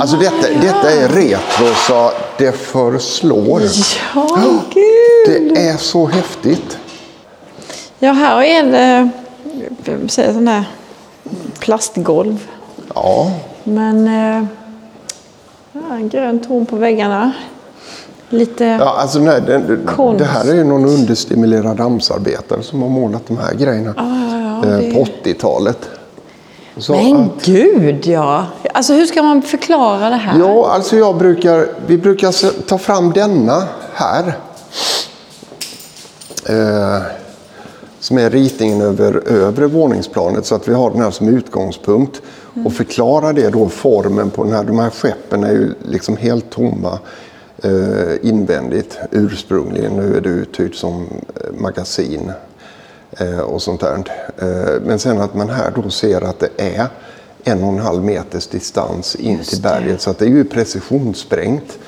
Alltså detta, detta är retro så det förslår. Ja, gud. Det är så häftigt. Ja, här är det jag säger, sån där plastgolv. Ja, Men eh, ja, en grön ton på väggarna. Lite... ja alltså nej, det, det här är ju någon understimulerad AMS-arbetare som har målat de här grejerna ja, eh, det- på 80-talet. Så Men att- gud ja! Alltså hur ska man förklara det här? Ja, alltså jag brukar, vi brukar ta fram denna här. Eh, som är ritningen över övre våningsplanet så att vi har den här som utgångspunkt. Och förklara det då formen på den här. De här skeppen är ju liksom helt tomma eh, invändigt ursprungligen. Nu är det uthyrt som eh, magasin eh, och sånt där. Eh, men sen att man här då ser att det är en och en halv meters distans in till berget. Så att det är ju precisionssprängt.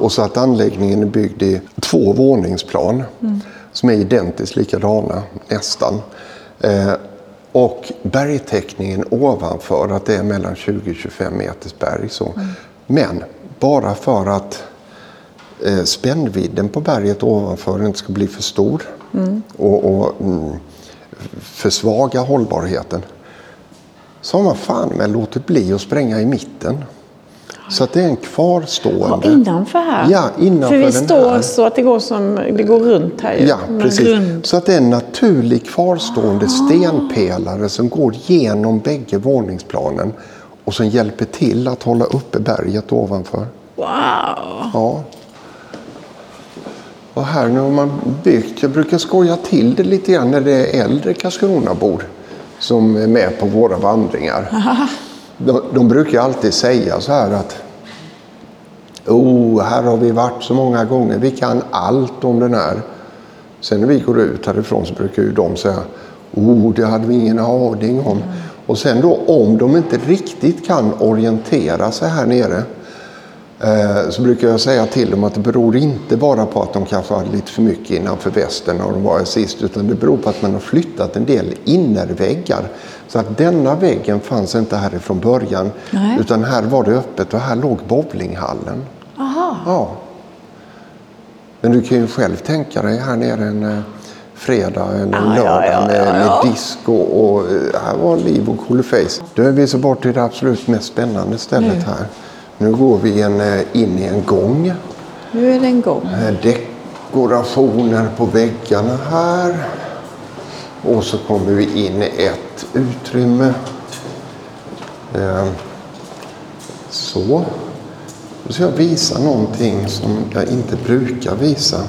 Och så att anläggningen är byggd i två våningsplan som är identiskt likadana, nästan. Eh, och bergtäckningen ovanför, att det är mellan 20-25 meters berg. Så. Men bara för att eh, spännvidden på berget ovanför inte ska bli för stor och, och mm, försvaga hållbarheten så har man fan med låtit bli att spränga i mitten. Så att det är en Ja, kvarstående... innanför här. Ja, innanför För vi står här. så att det går som, det går runt här ju. Ja, precis. Rund. Så att det är en naturlig kvarstående stenpelare som går genom bägge våningsplanen och som hjälper till att hålla uppe berget ovanför. Wow! Ja. Och här nu har man byggt, jag brukar skoja till det lite grann när det är äldre Karlskronabor som är med på våra vandringar. <laughs> De, de brukar alltid säga så här att Oh, här har vi varit så många gånger, vi kan allt om den här. Sen när vi går ut härifrån så brukar ju de säga Oh, det hade vi ingen aning om. Och sen då om de inte riktigt kan orientera sig här nere Eh, så brukar jag säga till dem att det beror inte bara på att de kanske hade lite för mycket innanför västen när de var här sist, utan det beror på att man har flyttat en del innerväggar. Så att denna väggen fanns inte här från början, Nej. utan här var det öppet och här låg bowlinghallen. Aha. Ja. Men du kan ju själv tänka dig här nere en, eh, fredag eller ja, lördag ja, med, ja, med ja. disco och eh, här var liv och cool face. Nu är vi så bort till det absolut mest spännande stället här. Nu går vi en, eh, in i en gång. Nu är det en gång. Dekorationer på väggarna här. Och så kommer vi in i ett utrymme. Eh, Så. Nu ska jag visa någonting som jag inte brukar visa.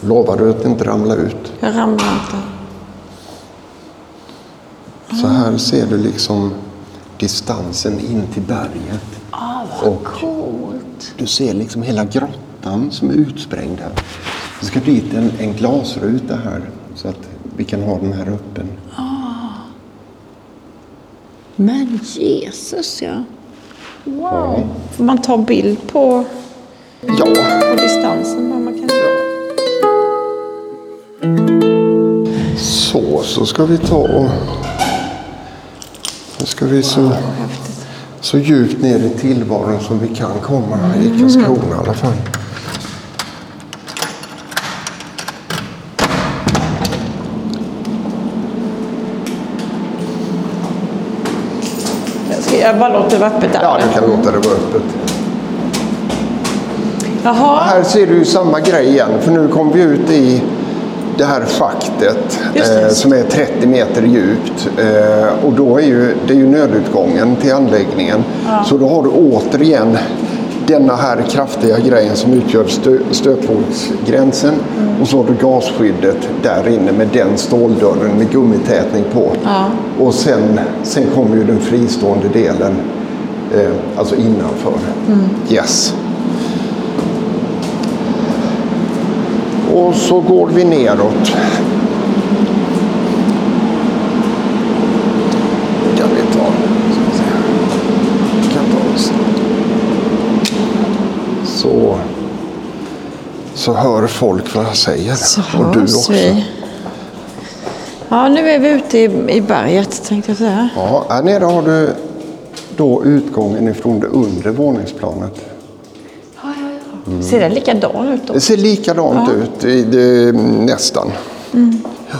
Lovar du att inte ramla ut? Jag ramlar inte. Så här ser du liksom distansen in till berget. Ah, Och Coolt. du ser liksom hela grottan som är utsprängd här. Det ska dit en, en glasruta här så att vi kan ha den här öppen. Men Jesus ja. Wow. Får man ta bild på, Ja, på distansen? Vad man kan... så, så ska vi ta och... Nu ska vi så, Häftigt. så djupt ner i tillvaron som vi kan komma i Karlskrona i alla fall. Jag, bara låter det vara öppet där. Ja, du kan låta det vara öppet. Jaha. Här ser du samma grej igen, för nu kommer vi ut i det här schaktet eh, som är 30 meter djupt. Eh, och då är ju, det är ju nödutgången till anläggningen. Så då har du återigen denna här kraftiga grejen som utgör stö, stötvågsgränsen. Och så har du gasskyddet där inne med den ståldörren med gummitätning på. Och sen, sen kommer ju den fristående delen, eh, alltså innanför. Yes. Och så går vi neråt. Kan vi ta. ska vi se. Vi kan ta oss. Så. Så hör folk vad jag säger. Så Och du också. vi. Ja, nu är vi ute i, i berget tänkte jag säga. Ja, här nere har du då utgången ifrån det undre våningsplanet. Ser den likadan ut då? Det ser likadant ut, i det, nästan. Ja.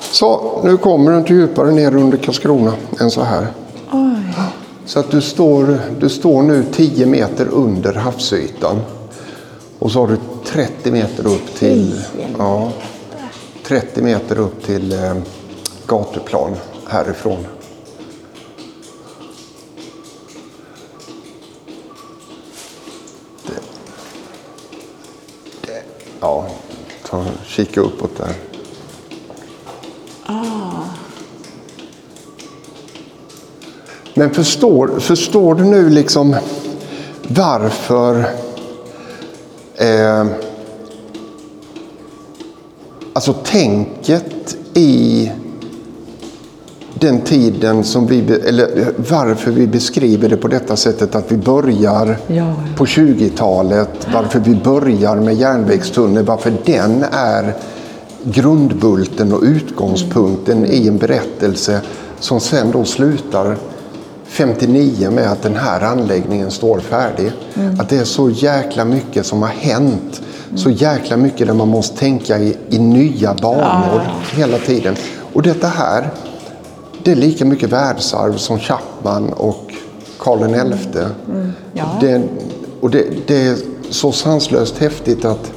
Så, nu kommer du inte djupare ner under Karlskrona än så här. Så att du står, du står nu 10 meter under havsytan. Och så har du 30 meter upp till, ja, 30 meter upp till eh, gatuplan härifrån. Det, det, ja, ta, kika uppåt där. Men förstår, förstår du nu liksom varför eh, alltså tänket i den tiden som vi, eller varför vi beskriver det på detta sättet att vi börjar Ja. på 20-talet, varför vi börjar med järnvägstunnel, varför den är grundbulten och utgångspunkten i en berättelse som sen då slutar 59 med att den här anläggningen står färdig. Att det är så jäkla mycket som har hänt. Så jäkla mycket där man måste tänka i, i nya banor hela tiden. Och detta här, det är lika mycket världsarv som Chapman och Karl XI. Ja. Det, och det, det är så sanslöst häftigt att,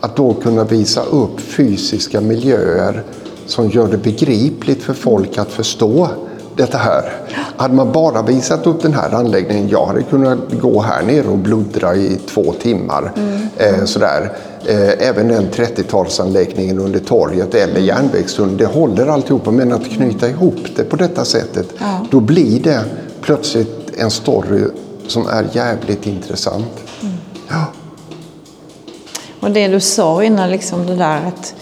att då kunna visa upp fysiska miljöer som gör det begripligt för folk att förstå detta här. Hade man bara visat upp den här anläggningen, jag hade kunnat gå här nere och bluddra i två timmar. Eh, sådär. Eh, även den 30-talsanläggningen under torget eller järnvägstunneln, det håller alltihopa. Men att knyta ihop det på detta sättet, då blir det plötsligt en story som är jävligt intressant. Ja. Och det du sa innan, liksom det där att,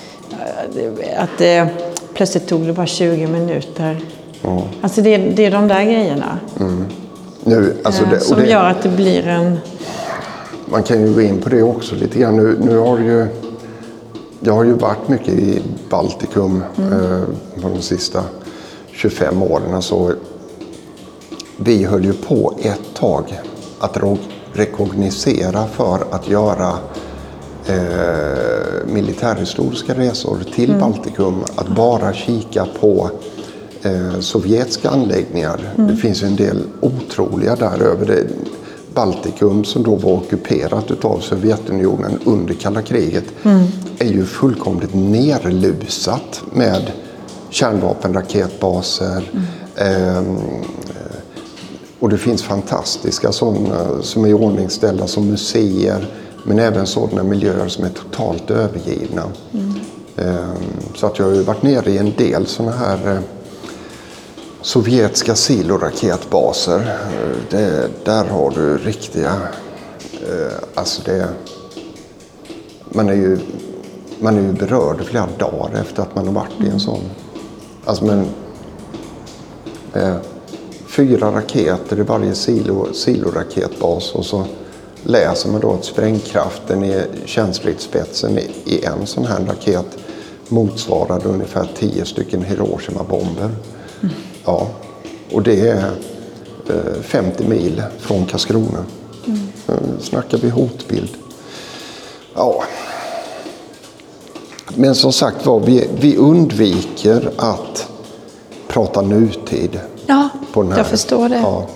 eh, att det plötsligt tog det bara 20 minuter. Alltså det, det är de där grejerna Nu, alltså eh, det, och som det, gör att det blir en... Man kan ju gå in på det också lite grann. Nu, nu har ju, jag har ju varit mycket i Baltikum eh, de sista 25 åren. Alltså, vi höll ju på ett tag att rekognosera för att göra eh, militärhistoriska resor till Baltikum. Att bara kika på eh, sovjetiska anläggningar. Det finns en del otroliga där över det. Baltikum som då var ockuperat av Sovjetunionen under kalla kriget är ju fullkomligt nerlusat med kärnvapenraketbaser. ehm, och det finns fantastiska sådana som är iordningställda som museer. Men även sådana miljöer som är totalt övergivna. Ehm, Så att jag har ju varit nere i en del sådana här eh, sovjetiska siloraketbaser. Det, där har du riktiga... Eh, alltså det... Man är ju, man är ju berörd flera dagar efter att man har varit i en sån. Alltså men, eh, fyra raketer i varje silo, siloraketbas och så läser man då att sprängkraften i kärnstridsspetsen i, i en sån här raket motsvarade ungefär tio stycken Hiroshima-bomber. Ja, och det är eh, 50 mil från Karlskrona. Mm. Snackar vi hotbild. Ja. Men som sagt var, vi, vi undviker att prata nutid. Ja, På den här. jag förstår det. Ja.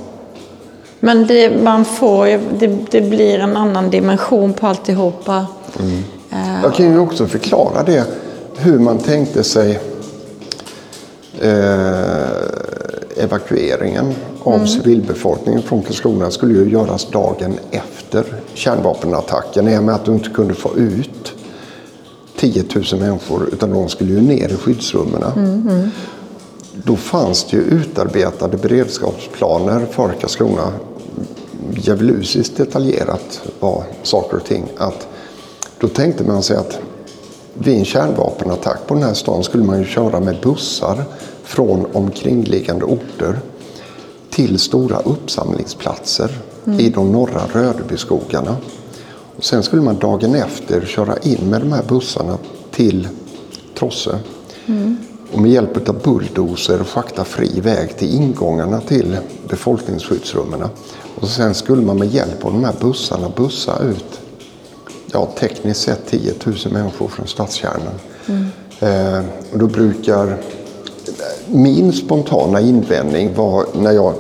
Men det, man får, det, det blir en annan dimension på alltihopa. Jag kan ju också förklara det, hur man tänkte sig eh, evakueringen av civilbefolkningen från Karlskrona skulle ju göras dagen efter kärnvapenattacken i och med att du inte kunde få ut 10 000 människor utan de skulle ju ner i skyddsrummen. Då fanns det ju utarbetade beredskapsplaner för Karlskrona. Djävulusiskt detaljerat var saker och ting. Att då tänkte man sig att vid en kärnvapenattack på den här stan skulle man ju köra med bussar från omkringliggande orter till stora uppsamlingsplatser i de norra Rödebyskogarna. Och sen skulle man dagen efter köra in med de här bussarna till Trosse. Och med hjälp av bulldozer schakta fri väg till ingångarna till befolkningsskyddsrummen. Och sen skulle man med hjälp av de här bussarna bussa ut ja, tekniskt sett 10 000 människor från stadskärnan. Eh, och då brukar min spontana invändning var när jag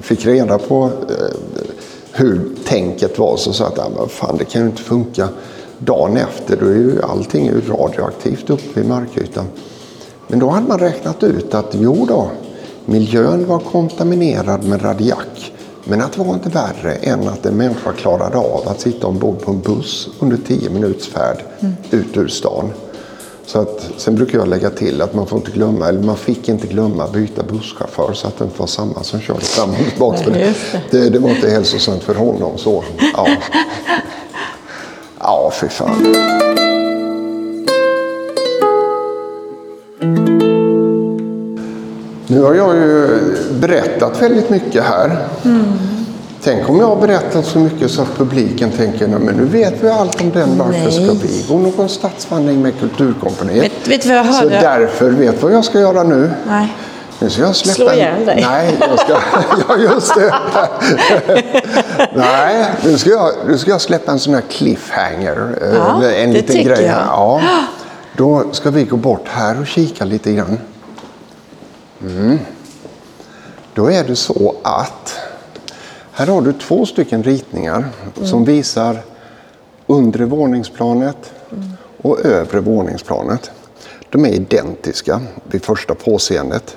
fick reda på eh, hur tänket var så sa jag att "Ja, men fan, det kan ju inte funka. Dagen efter då är ju allting är radioaktivt uppe i markytan. Men då hade man räknat ut att jo då, miljön var kontaminerad med radiak. Men att det var inte värre än att en människa klarade av att sitta ombord på en buss under 10 minuters färd ut ur stan. Så att, sen brukar jag lägga till att man får inte glömma, eller man fick inte glömma byta busschaufför så att det inte var samma som körde fram och tillbaka. Det, det, det var inte hälsosamt för honom. Så, ja. ja, fy fan. Nu har jag ju berättat väldigt mycket här. Tänk om jag har berättat så mycket så att publiken tänker "Nej, men nu vet vi allt om den. Varför ska vi gå någon stadsvandring med Kulturkompaniet? Vet- vet vad jag Så hörde? därför, vet vad jag ska göra nu? Nej. Nu ska jag släppa Slå ihjäl dig. Nej, jag ska... <laughs> ja, just det. <laughs> Nej, nu ska, jag, nu ska jag släppa en sån här cliffhanger. eh, Ja, en liten grej här. Ja. <gasps> Då ska vi gå bort här och kika lite grann. Mm. Då är det så att här har du två stycken ritningar som visar undre våningsplanet och övre våningsplanet. De är identiska vid första påseendet.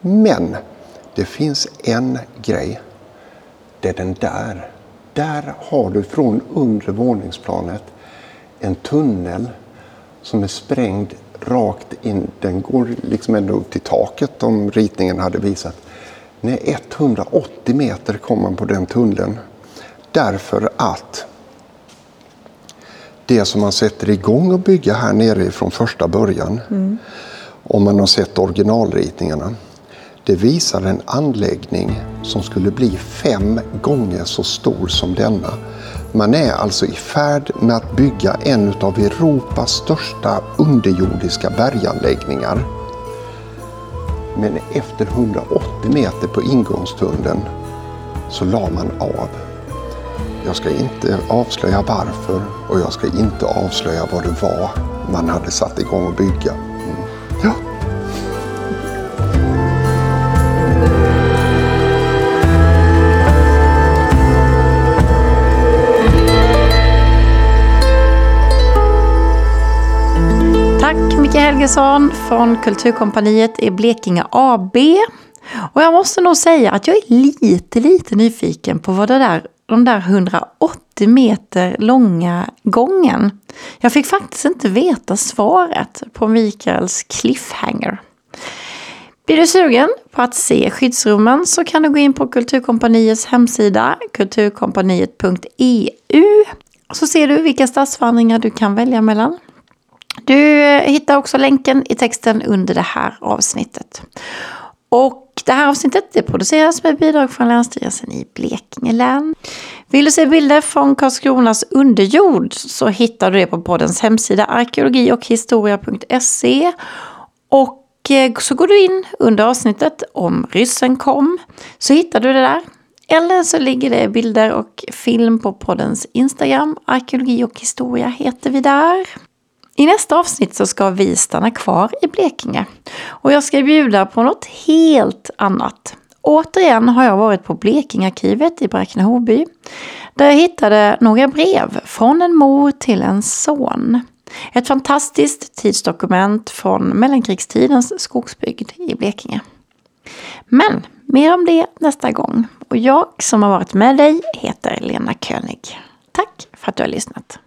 Men det finns en grej. Det är den där. Där har du från undre våningsplanet en tunnel som är sprängd rakt in. Den går liksom ända upp till taket om ritningen hade visat. Nej, 180 meter kom man på den tunneln. Därför att det som man sätter igång att bygga här nere från första början, om man har sett originalritningarna, det visar en anläggning som skulle bli fem gånger så stor som denna. Man är alltså i färd med att bygga en av Europas största underjordiska berganläggningar. Men efter 180 meter på ingångstunneln så la man av. Jag ska inte avslöja varför och jag ska inte avslöja vad det var man hade satt igång att bygga. Mm. Ja. Tack Helgesson från Kulturkompaniet i Blekinge AB. Och jag måste nog säga att jag är lite, lite nyfiken på vad det där, de där 180 meter långa gången. Jag fick faktiskt inte veta svaret på Mikaels cliffhanger. Blir du sugen på att se skyddsrummen så kan du gå in på Kulturkompaniets hemsida kulturkompaniet.eu så ser du vilka stadsvandringar du kan välja mellan. Du eh, hittar också länken i texten under det här avsnittet. Och det här avsnittet det produceras med bidrag från Länsstyrelsen i Blekinge län. Vill du se bilder från Karlskronas underjord så hittar du det på poddens hemsida arkeologi och historia.se. Och eh, så går du in under avsnittet om ryssen kom så hittar du det där. Eller så ligger det bilder och film på poddens Instagram. Arkeologi och historia heter vi där. I nästa avsnitt så ska vi stanna kvar i Blekinge. Och jag ska bjuda på något helt annat. Återigen har jag varit på Blekingarkivet i Bräkne-Hoby. Där jag hittade några brev från en mor till en son. Ett fantastiskt tidsdokument från mellankrigstidens skogsbygd i Blekinge. Men mer om det nästa gång. Och jag som har varit med dig heter Lena König. Tack för att du har lyssnat.